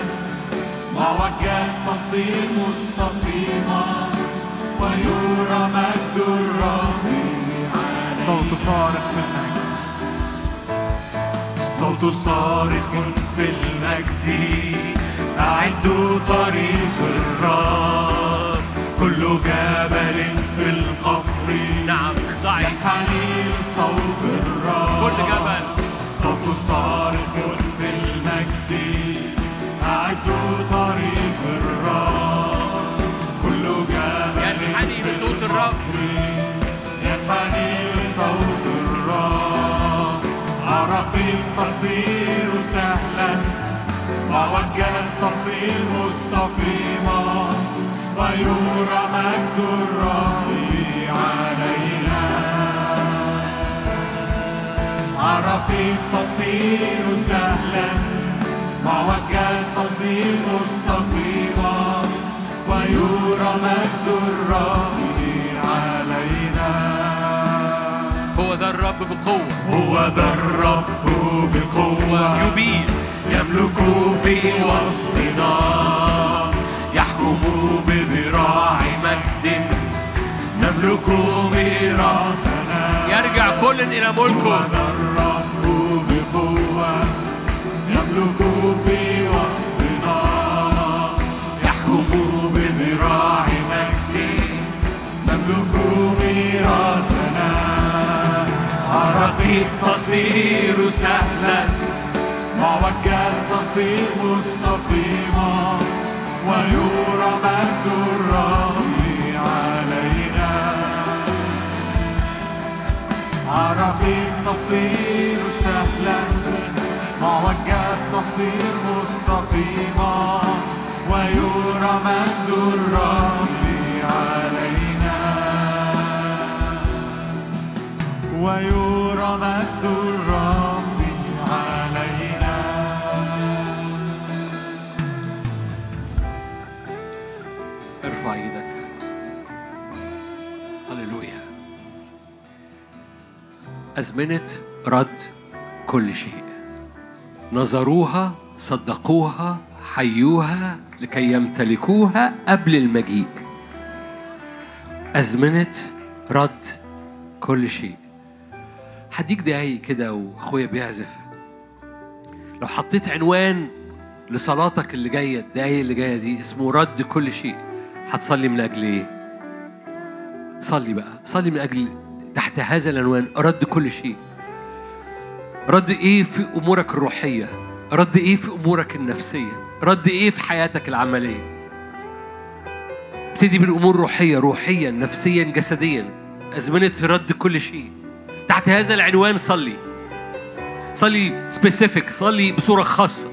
معوجات تصير مستقيمة ويرى مجد الرب صوت صارخ في المجد صوت صارخ في المجد أعدوا طريق الرب. كل جبل في القفر. نعم اخضعي ينحني لصوت الرب. كل جبل. صوت صارخ تصير سهلا معوجات تصير مستقيمة ويرى مجد الرب علينا عراقيل تصير سهلا معوجات تصير مستقيمة ويرى مجد الرب الرب بقوة هو ذا الرب بقوة يبيل يملك في وسطنا. يحكم بذراع مجد. نملك ميراثنا. يرجع كل إلى هو ملكه ذا الرب بقوة يملك في وسطنا. يحكم بذراع مجد. نملك ميراثنا. عراقيل تصير سهلا. معوجات تصير مستقيمة ويرى مجد الرب علينا. عراقيل تصير سهلا. معوجات تصير مستقيمة ويرى مجد الرب مجد الرب علينا. ارفع إيدك هللويا. أزمنة رد كل شيء. نظروها صدقوها حيوها لكي يمتلكوها قبل المجيء. أزمنة رد كل شيء. هديك دقايق كده واخويا بيعزف. لو حطيت عنوان لصلاتك اللي جاية الدقايق اللي جاية دي اسمه رد كل شيء هتصلي من أجل إيه؟ صلي بقى صلي من أجل تحت هذا العنوان رد كل شيء. رد إيه في أمورك الروحية؟ رد إيه في أمورك النفسية؟ رد إيه في حياتك العملية؟ ابتدي بالأمور الروحية روحيا نفسيا جسديا. أزمنة رد كل شيء. تحت هذا العنوان صلي. صلي سبيسيفيك صلي بصورة خاصة.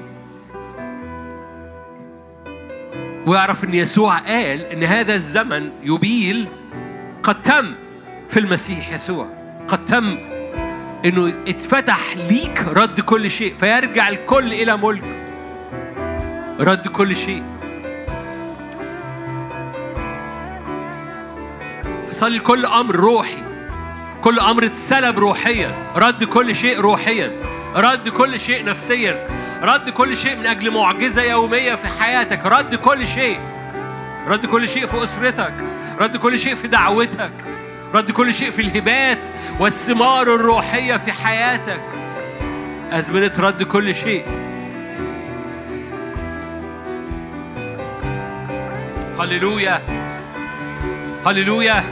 ويعرف إن يسوع قال إن هذا الزمن يبيل قد تم في المسيح يسوع. قد تم إنه اتفتح ليك رد كل شيء فيرجع الكل إلى ملك. رد كل شيء. صلي كل أمر روحي. كل أمر اتسلب روحيا. رد كل شيء روحيا. رد كل شيء نفسيا. رد كل شيء من أجل معجزة يومية في حياتك. رد كل شيء. رد كل شيء في أسرتك. رد كل شيء في دعوتك. رد كل شيء في الهبات والثمار الروحية في حياتك. ازمنه رد كل شيء. هللويا هللويا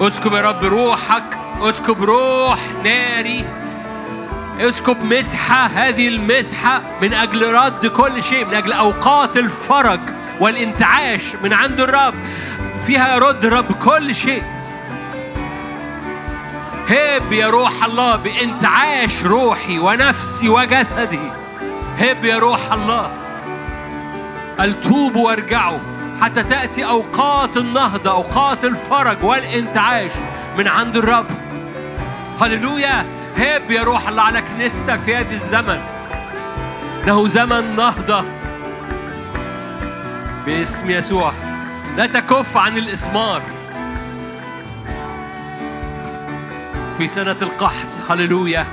اسكب يا رب روحك اسكب روح ناري. اسكب مسحة هذه المسحة من أجل رد كل شيء من أجل أوقات الفرج والانتعاش من عند الرب. فيها يرد رب كل شيء. هب يا روح الله بانتعاش روحي ونفسي وجسدي. هب يا روح الله. قال توبوا وارجعوا. حتى تأتي أوقات النهضة أوقات الفرج والإنتعاش من عند الرب. هللويا. هب يا روح الله على كنيستك في هذا الزمن. إنه زمن نهضة. باسم يسوع. لا تكف عن الإسمار. في سنة القحط. هللويا.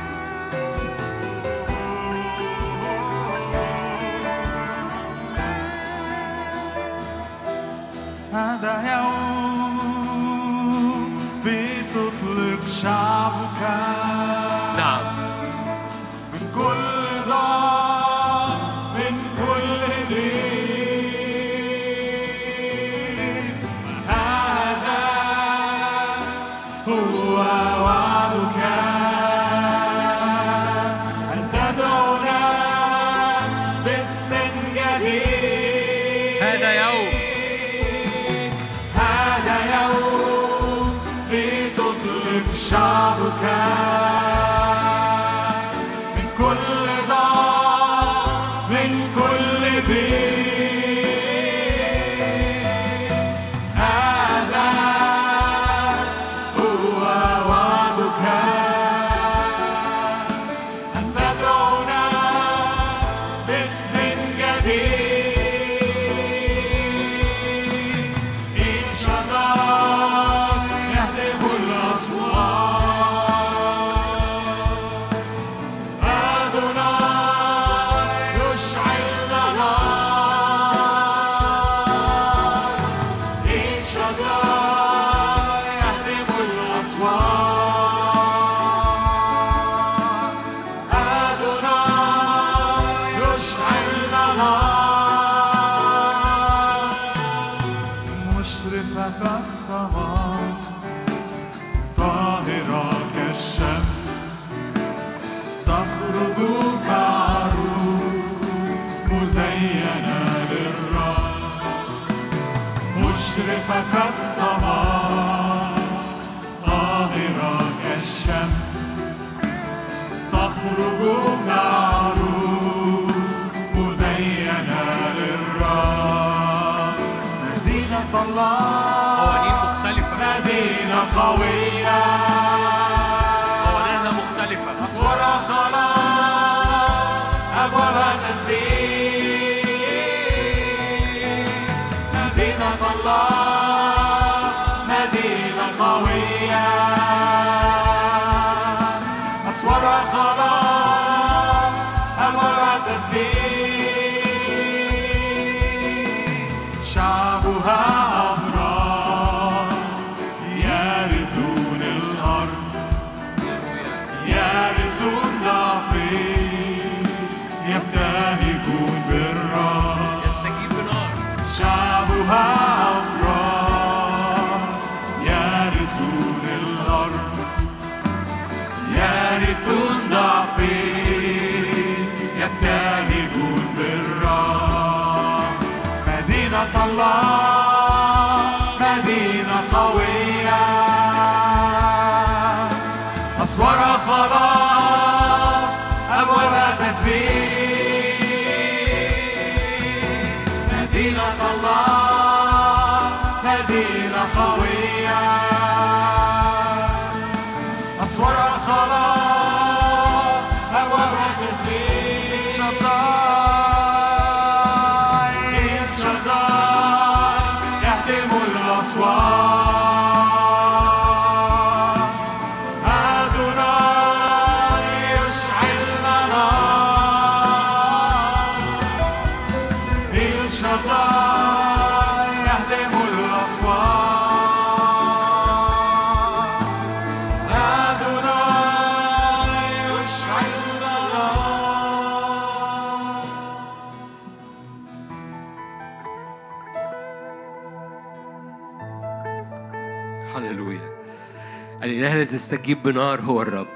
الإله الذي تستجيب بنار هو الرب.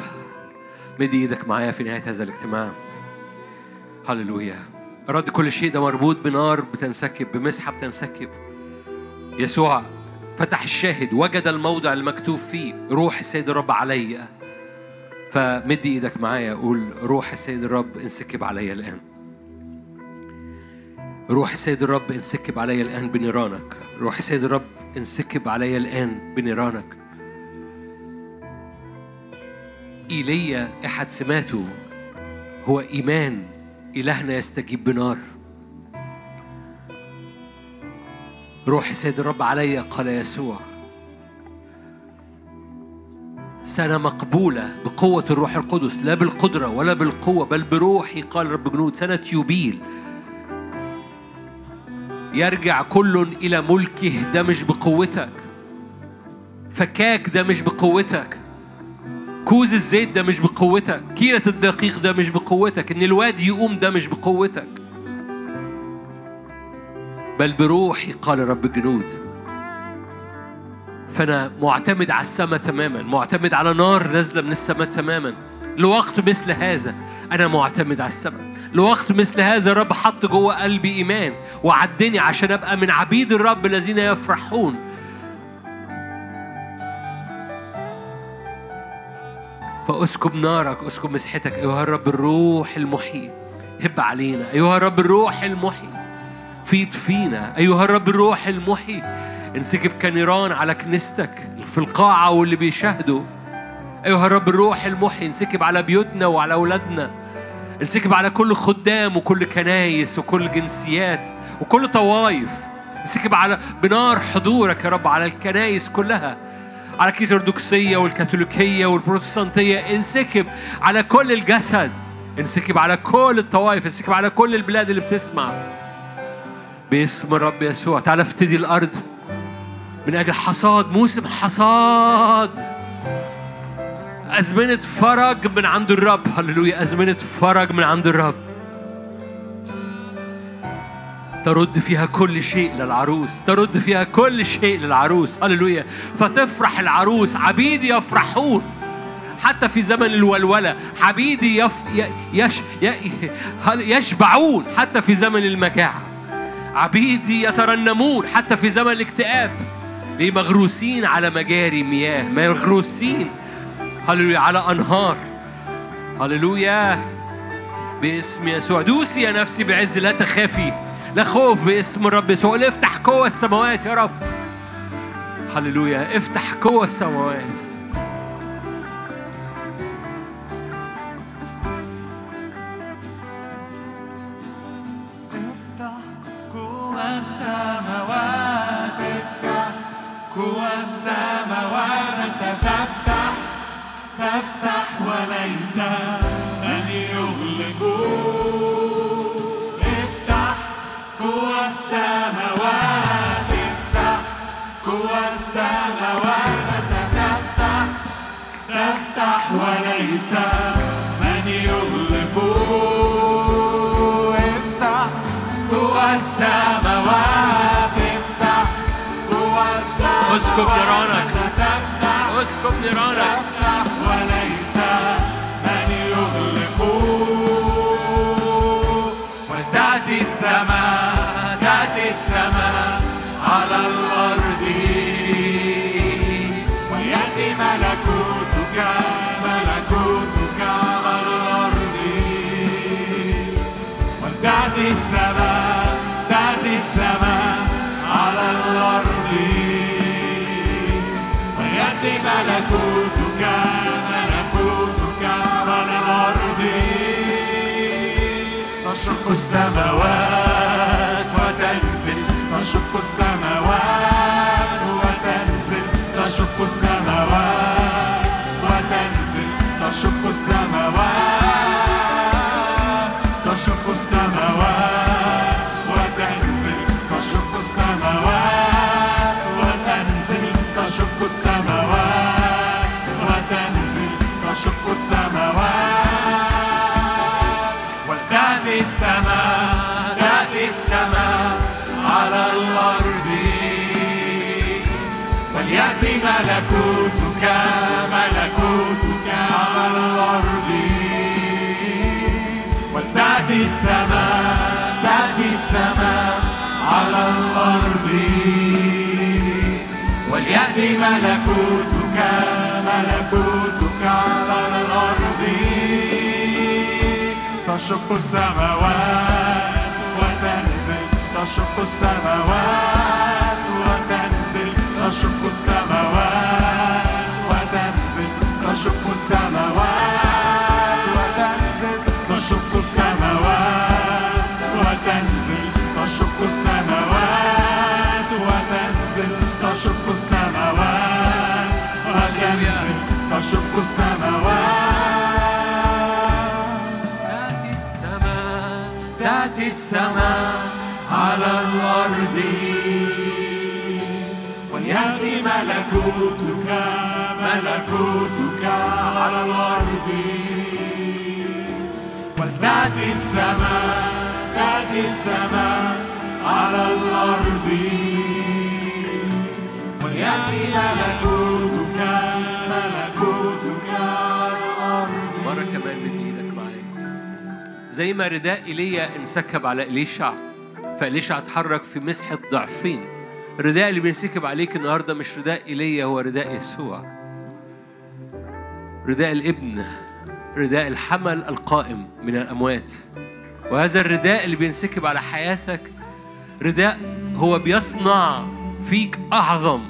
مد إيدك معايا في نهاية هذا الاجتماع. هللويا. أراد كل شيء ده مربوط بنار بتنسكب بمسحة بتنسكب. يسوع فتح الشاهد وجد الموضع المكتوب فيه روح السيد الرب عليا فمد إيدك معايا قول روح السيد الرب انسكب عليا الآن. روح السيد الرب انسكب عليا الآن بنيرانك. روح السيد الرب انسكب عليا الآن بنيرانك. إيليا أحد سماته. هو إيمان إلهنا يستجيب بنار. روح السيد الرب عليا قال يسوع. سنة مقبولة بقوة الروح القدس لا بالقدرة ولا بالقوة بل بروحي قال رب جنود سنة يوبيل. يرجع كل إلى ملكه ده مش بقوتك. فكاك ده مش بقوتك. كوز الزيت ده مش بقوتك كيلة الدقيق ده مش بقوتك إن الواد يقوم ده مش بقوتك. بل بروحي قال رب الجنود. فأنا معتمد على السماء تماما معتمد على نار نازلة من السماء تماما. لوقت مثل هذا أنا معتمد على السماء لوقت مثل هذا الرب حط جوه قلبي إيمان وعدني عشان أبقى من عبيد الرب الذين يفرحون. فأسكب نارك أسكب مسحتك. أيها الرب الروح المحيي. هب علينا. أيها الرب الروح المحيي. فيض فينا. أيها الرب الروح المحيي. انسكب كنيران على كنيستك في القاعة واللي بيشاهدوا. أيها الرب الروح المحيي. انسكب على بيوتنا وعلى أولادنا. انسكب على كل خدام وكل كنايس وكل جنسيات وكل طوائف. انسكب على بنار حضورك يا رب على الكنايس كلها. على الكنيسة الأرثوذكسية والكاثوليكية والبروتستانتية انسكب على كل الجسد انسكب على كل الطوائف انسكب على كل البلاد اللي بتسمع. باسم الرب يسوع تعالى افتدي الأرض. من أجل حصاد موسم حصاد. أزمنة فرج من عند الرب. هللويا أزمنة فرج من عند الرب. ترد فيها كل شيء للعروس ترد فيها كل شيء للعروس. هللويا. فتفرح العروس عبيدي يفرحون. حتى في زمن الولولة عبيدي يف يش يشبعون. حتى في زمن المجاعة عبيدي يترنمون. حتى في زمن الاكتئاب ليه مغروسين على مجاري مياه. مغروسين. هللويا على أنهار. هللويا. باسم يسوع. دوسي يا نفسي بعز لا تخافي. لا خوف باسم الرب يسوع. افتح قوة السماوات يا رب. هللويا. افتح قوة السماوات. افتح جوا السماوات. افتح جوا اسكب نيرانك اسكب نيرانك ملكوتك ملكوتك على الأرض تشق السماوات وتنزل تشق السماوات وتنزل تشق السماوات وتنزل تشق السماوات السماوات وتنزل تشق السماوات. السماء تأتي السماء على الأرض. ملكوتك ملكوتك على الأرض. ولتأتي السماء تأتي السماء على الأرض. ملكوتك ملكوتك على الأرض. تشق السماوات وتنزل تشق السماوات وتنزل تشق السماوات وتنزل تشق السماوات وتنزل تشق السماوات وتنزل تشق السماوات وتنزل تشق السماوات تشق السماوات. تأتي السماء. تأتي السماء على الأرض. وليأتي ملكوتك ملكوتك على الأرض. ولتأتي السماء تأتي السماء على الأرض. وليأتي ملكوتك مرة كمان من إيدك معايا. زي ما رداء ايليا انسكب على إليشع فإليشع اتحرك في مسحة ضعفين الرداء اللي بينسكب عليك النهارده مش رداء ايليا هو رداء يسوع. رداء الإبن رداء الحمل القائم من الأموات. وهذا الرداء اللي بينسكب على حياتك رداء هو بيصنع فيك أعظم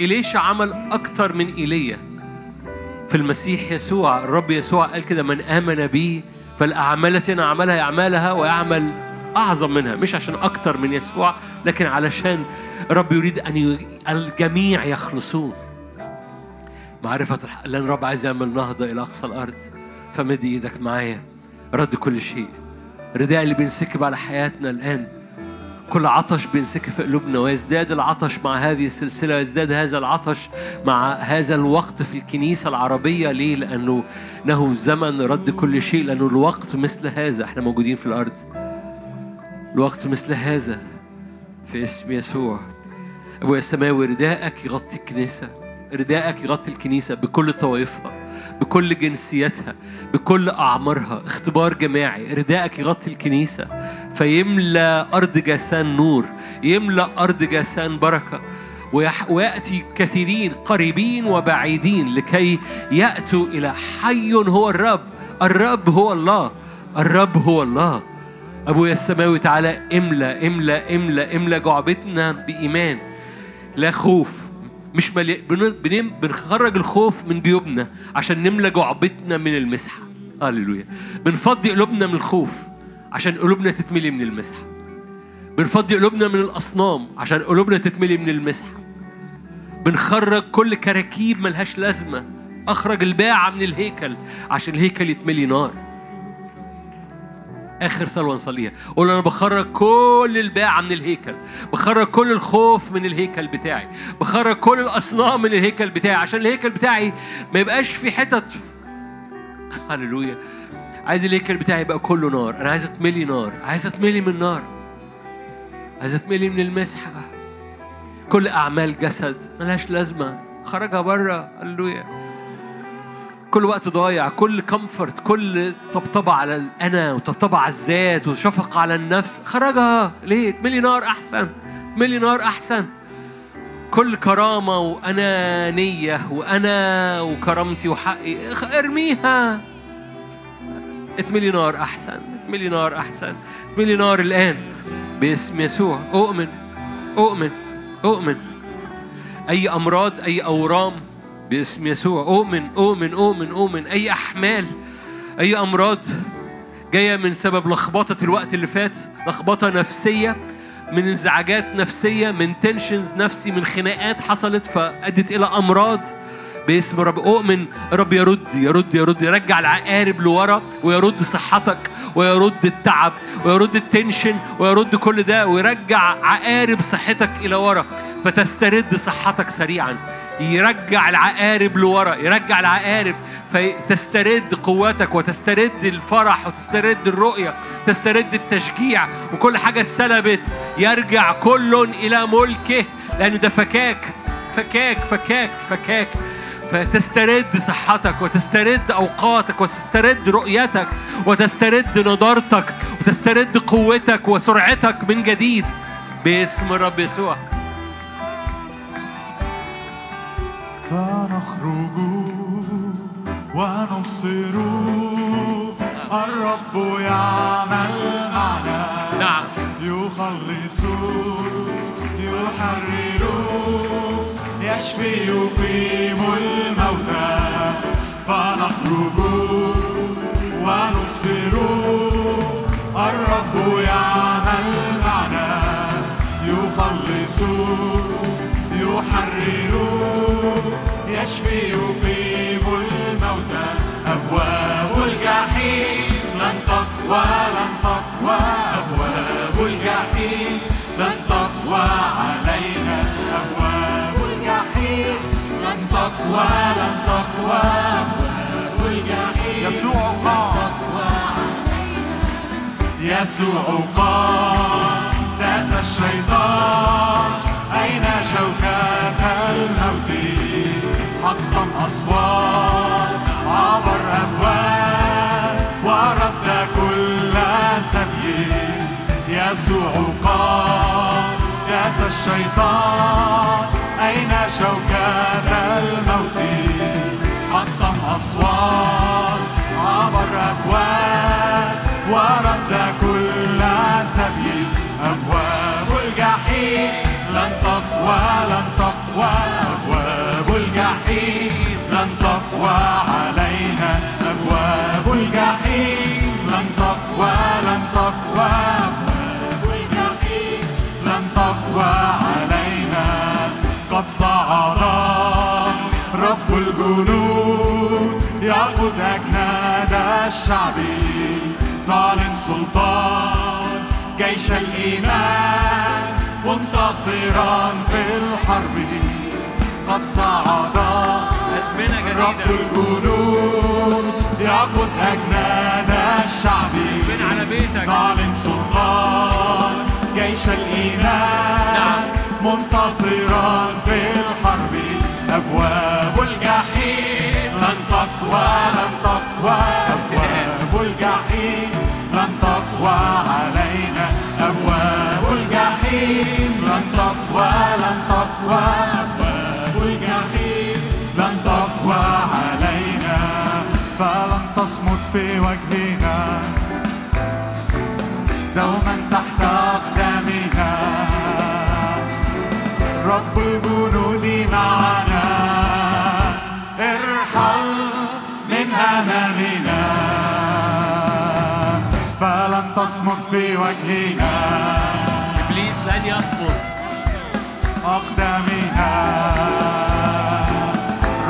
إليشا عمل أكتر من إيليا في المسيح يسوع الرب يسوع قال كده من آمن بي فالأعمال التي أنا أعملها يعملها ويعمل أعظم منها. مش عشان أكتر من يسوع لكن علشان الرب يريد أن. الجميع يخلصون. معرفة الحق لأن الرب عايز يعمل نهضة إلى أقصى الأرض. فمد إيدك معايا. رد كل شيء. الرداء اللي بينسكب على حياتنا الآن. كل عطش بينسكب في قلوبنا ويزداد العطش مع هذه السلسلة ويزداد هذا العطش مع هذا الوقت في الكنيسة العربية. ليه؟ لأنه إنه زمن رد كل شيء لأنه الوقت مثل هذا. إحنا موجودين في الأرض. الوقت مثل هذا. في اسم يسوع. أبويا السماوي رداءك يغطي الكنيسة. رداءك يغطي الكنيسة بكل طوائفها. بكل جنسياتها بكل أعمارها اختبار جماعي رداءك يغطي الكنيسة فيملى أرض جاسان نور يملى أرض جاسان بركة ويأتي كثيرين قريبين وبعيدين لكي يأتوا إلى حي هو الرب. الرب هو الله. الرب هو الله. أبويا السماوي تعالى املى املى املى املى جعبتنا بإيمان. لا خوف. مش ملي... بن... بن... بنخرج الخوف من جيوبنا عشان نملى جعبتنا من المسحة. هللويا. بنفضي قلوبنا من الخوف عشان قلوبنا تتملي من المسحة. بنفضي قلوبنا من الأصنام عشان قلوبنا تتملي من المسحة. بنخرج كل كراكيب ملهاش لازمة. أخرج الباعة من الهيكل عشان الهيكل يتملي نار. آخر صلوة نصليها. قول أنا بخرج كل الباعة من الهيكل. بخرج كل الخوف من الهيكل بتاعي. بخرج كل الأصنام من الهيكل بتاعي. عشان الهيكل بتاعي ما يبقاش في حتت هللويا. عايز الهيكل بتاعي يبقى كله نار. أنا عايز أتملي نار. عايز أتملي من نار عايز أتملي من المسحة. كل أعمال جسد ملهاش لازمة. خرجها بره هللويا. كل وقت ضايع كل كومفورت كل طبطبة على الأنا وطبطبة على الذات وشفقة على النفس. خرجها. ليه؟ تملي نار أحسن. تملي نار أحسن. كل كرامة وأنانية وأنا وكرامتي وحقي. ارميها. اتملي نار أحسن. اتملي نار أحسن. اتملي نار الآن. باسم يسوع. أؤمن. أؤمن. أؤمن. أي أمراض أي أورام باسم يسوع. أؤمن أؤمن أؤمن أؤمن. أي أحمال أي أمراض جاية من سبب لخبطة الوقت اللي فات لخبطة نفسية من انزعاجات نفسية من تنشنز نفسي من خناقات حصلت فأدت إلى أمراض باسم رب أؤمن رب يرد يرد يرد يرجع العقارب لورا ويرد صحتك ويرد التعب ويرد ال tension ويرد كل ده ويرجع عقارب صحتك إلى ورا فتسترد صحتك سريعا. يرجع العقارب لورا يرجع العقارب فتسترد قوتك وتسترد الفرح وتسترد الرؤية تسترد التشجيع وكل حاجة اتسلبت. يرجع كل إلى ملكه لأنه ده فكاك فكاك فكاك فكاك. فتسترد صحتك وتسترد أوقاتك وتسترد رؤيتك وتسترد نضارتك وتسترد قوتك وسرعتك من جديد. باسم الرب يسوع. فنخرج ونبصر. الرب يعمل معنا. نعم. يخلص يحرر يشفي يقيم الموتى فنخرج ونبصر. الرب يعمل معنا يخلص يحرر. يشفي يقيم الموتى. أبواب الجحيم لن تقوى تقوى لن تقوى. أبواب الجحيم يسوع قام يسوع قام داس الشيطان. أين شوكة الموت؟ حطم أسوار عبر أبواب ورد كل سبي. يسوع قام داس الشيطان. أين شوكة الموت. حطم أسوار عبر أبواب ورد كل سبيل. أبواب الجحيم لن تقوى لن تقوى. أبواب الجحيم لن تقوى علينا. أبواب الجحيم لن تقوى لن تقوى رب الجنود يقود أجناد الشعب. نعلن سلطان جيش الإيمان منتصرا في الحرب. قد صعد رب الجنود يقود أجناد الشعب. نعلن سلطان جيش الإيمان منتصرا في الحرب. أبواب الجحيم لن تقوى لن تقوى. أبواب الجحيم لن تقوى علينا. أبواب الجحيم لن تقوى لن تقوى. أبواب الجحيم لن تقوى علينا. فلن تصمت في وجهنا. دوما تحت أقدامنا. رب تصمت في وجهنا. إبليس لن يصمت أقدامنا.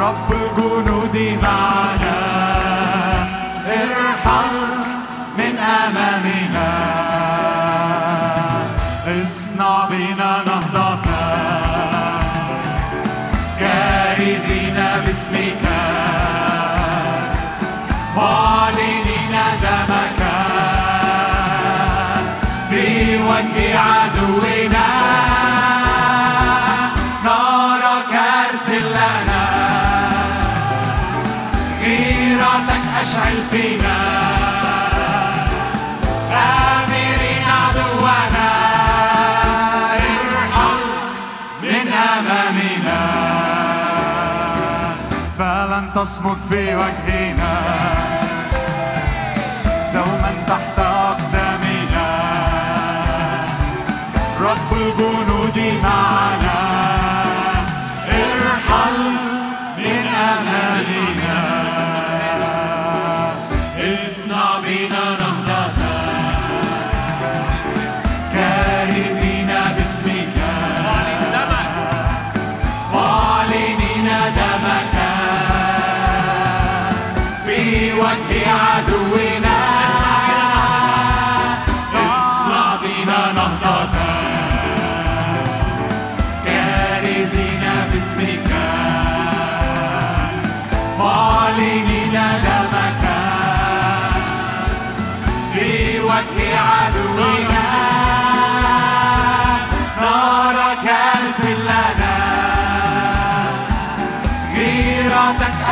رب الجنود معنا.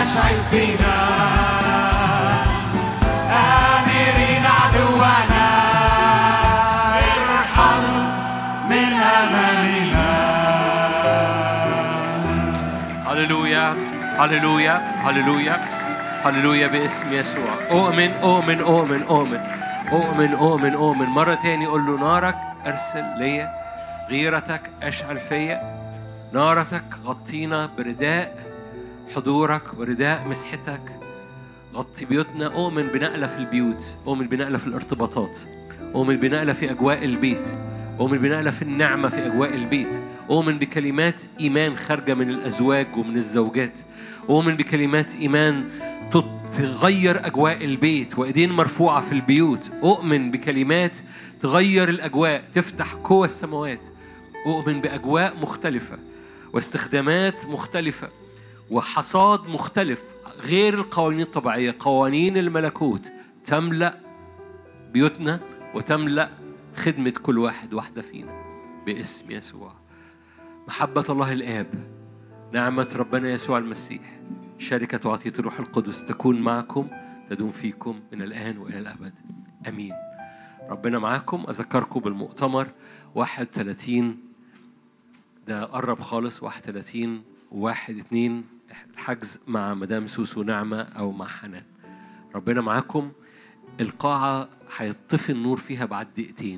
اشعل فينا آمرين عدونا ارحل من امامنا هللويا هللويا هللويا هللويا باسم يسوع. اؤمن اؤمن اؤمن اؤمن اؤمن اؤمن اؤمن مرة تاني قول له نارك ارسل ليا غيرتك اشعل فيا. نارتك غطينا برداء. حضورك ورداء مسحتك. غطي بيوتنا اؤمن بنقلة في البيوت اؤمن بنقلة في الارتباطات اؤمن بنقلة في أجواء البيت اؤمن بنقلة في النعمة في أجواء البيت اؤمن بكلمات إيمان خارجة من الأزواج ومن الزوجات اؤمن بكلمات إيمان تط- تغير أجواء البيت وإيدين مرفوعة في البيوت اؤمن بكلمات تغير الأجواء تفتح قوى السماوات اؤمن بأجواء مختلفة واستخدامات مختلفة. وحصاد مختلف. غير القوانين الطبيعية قوانين الملكوت. تملأ بيوتنا وتملأ خدمة كل واحد واحدة فينا باسم يسوع. محبة الله الآب نعمة ربنا يسوع المسيح شركة وعطية الروح القدس تكون معكم تدوم فيكم من الآن وإلى الأبد. أمين. ربنا معاكم. أذكركم بالمؤتمر 31 ده قرب خالص. 31 واحد اتنين الحجز مع مدام سوسو نعمة أو مع حنان. ربنا معاكم. القاعة هيطفي النور فيها بعد دقيقتين.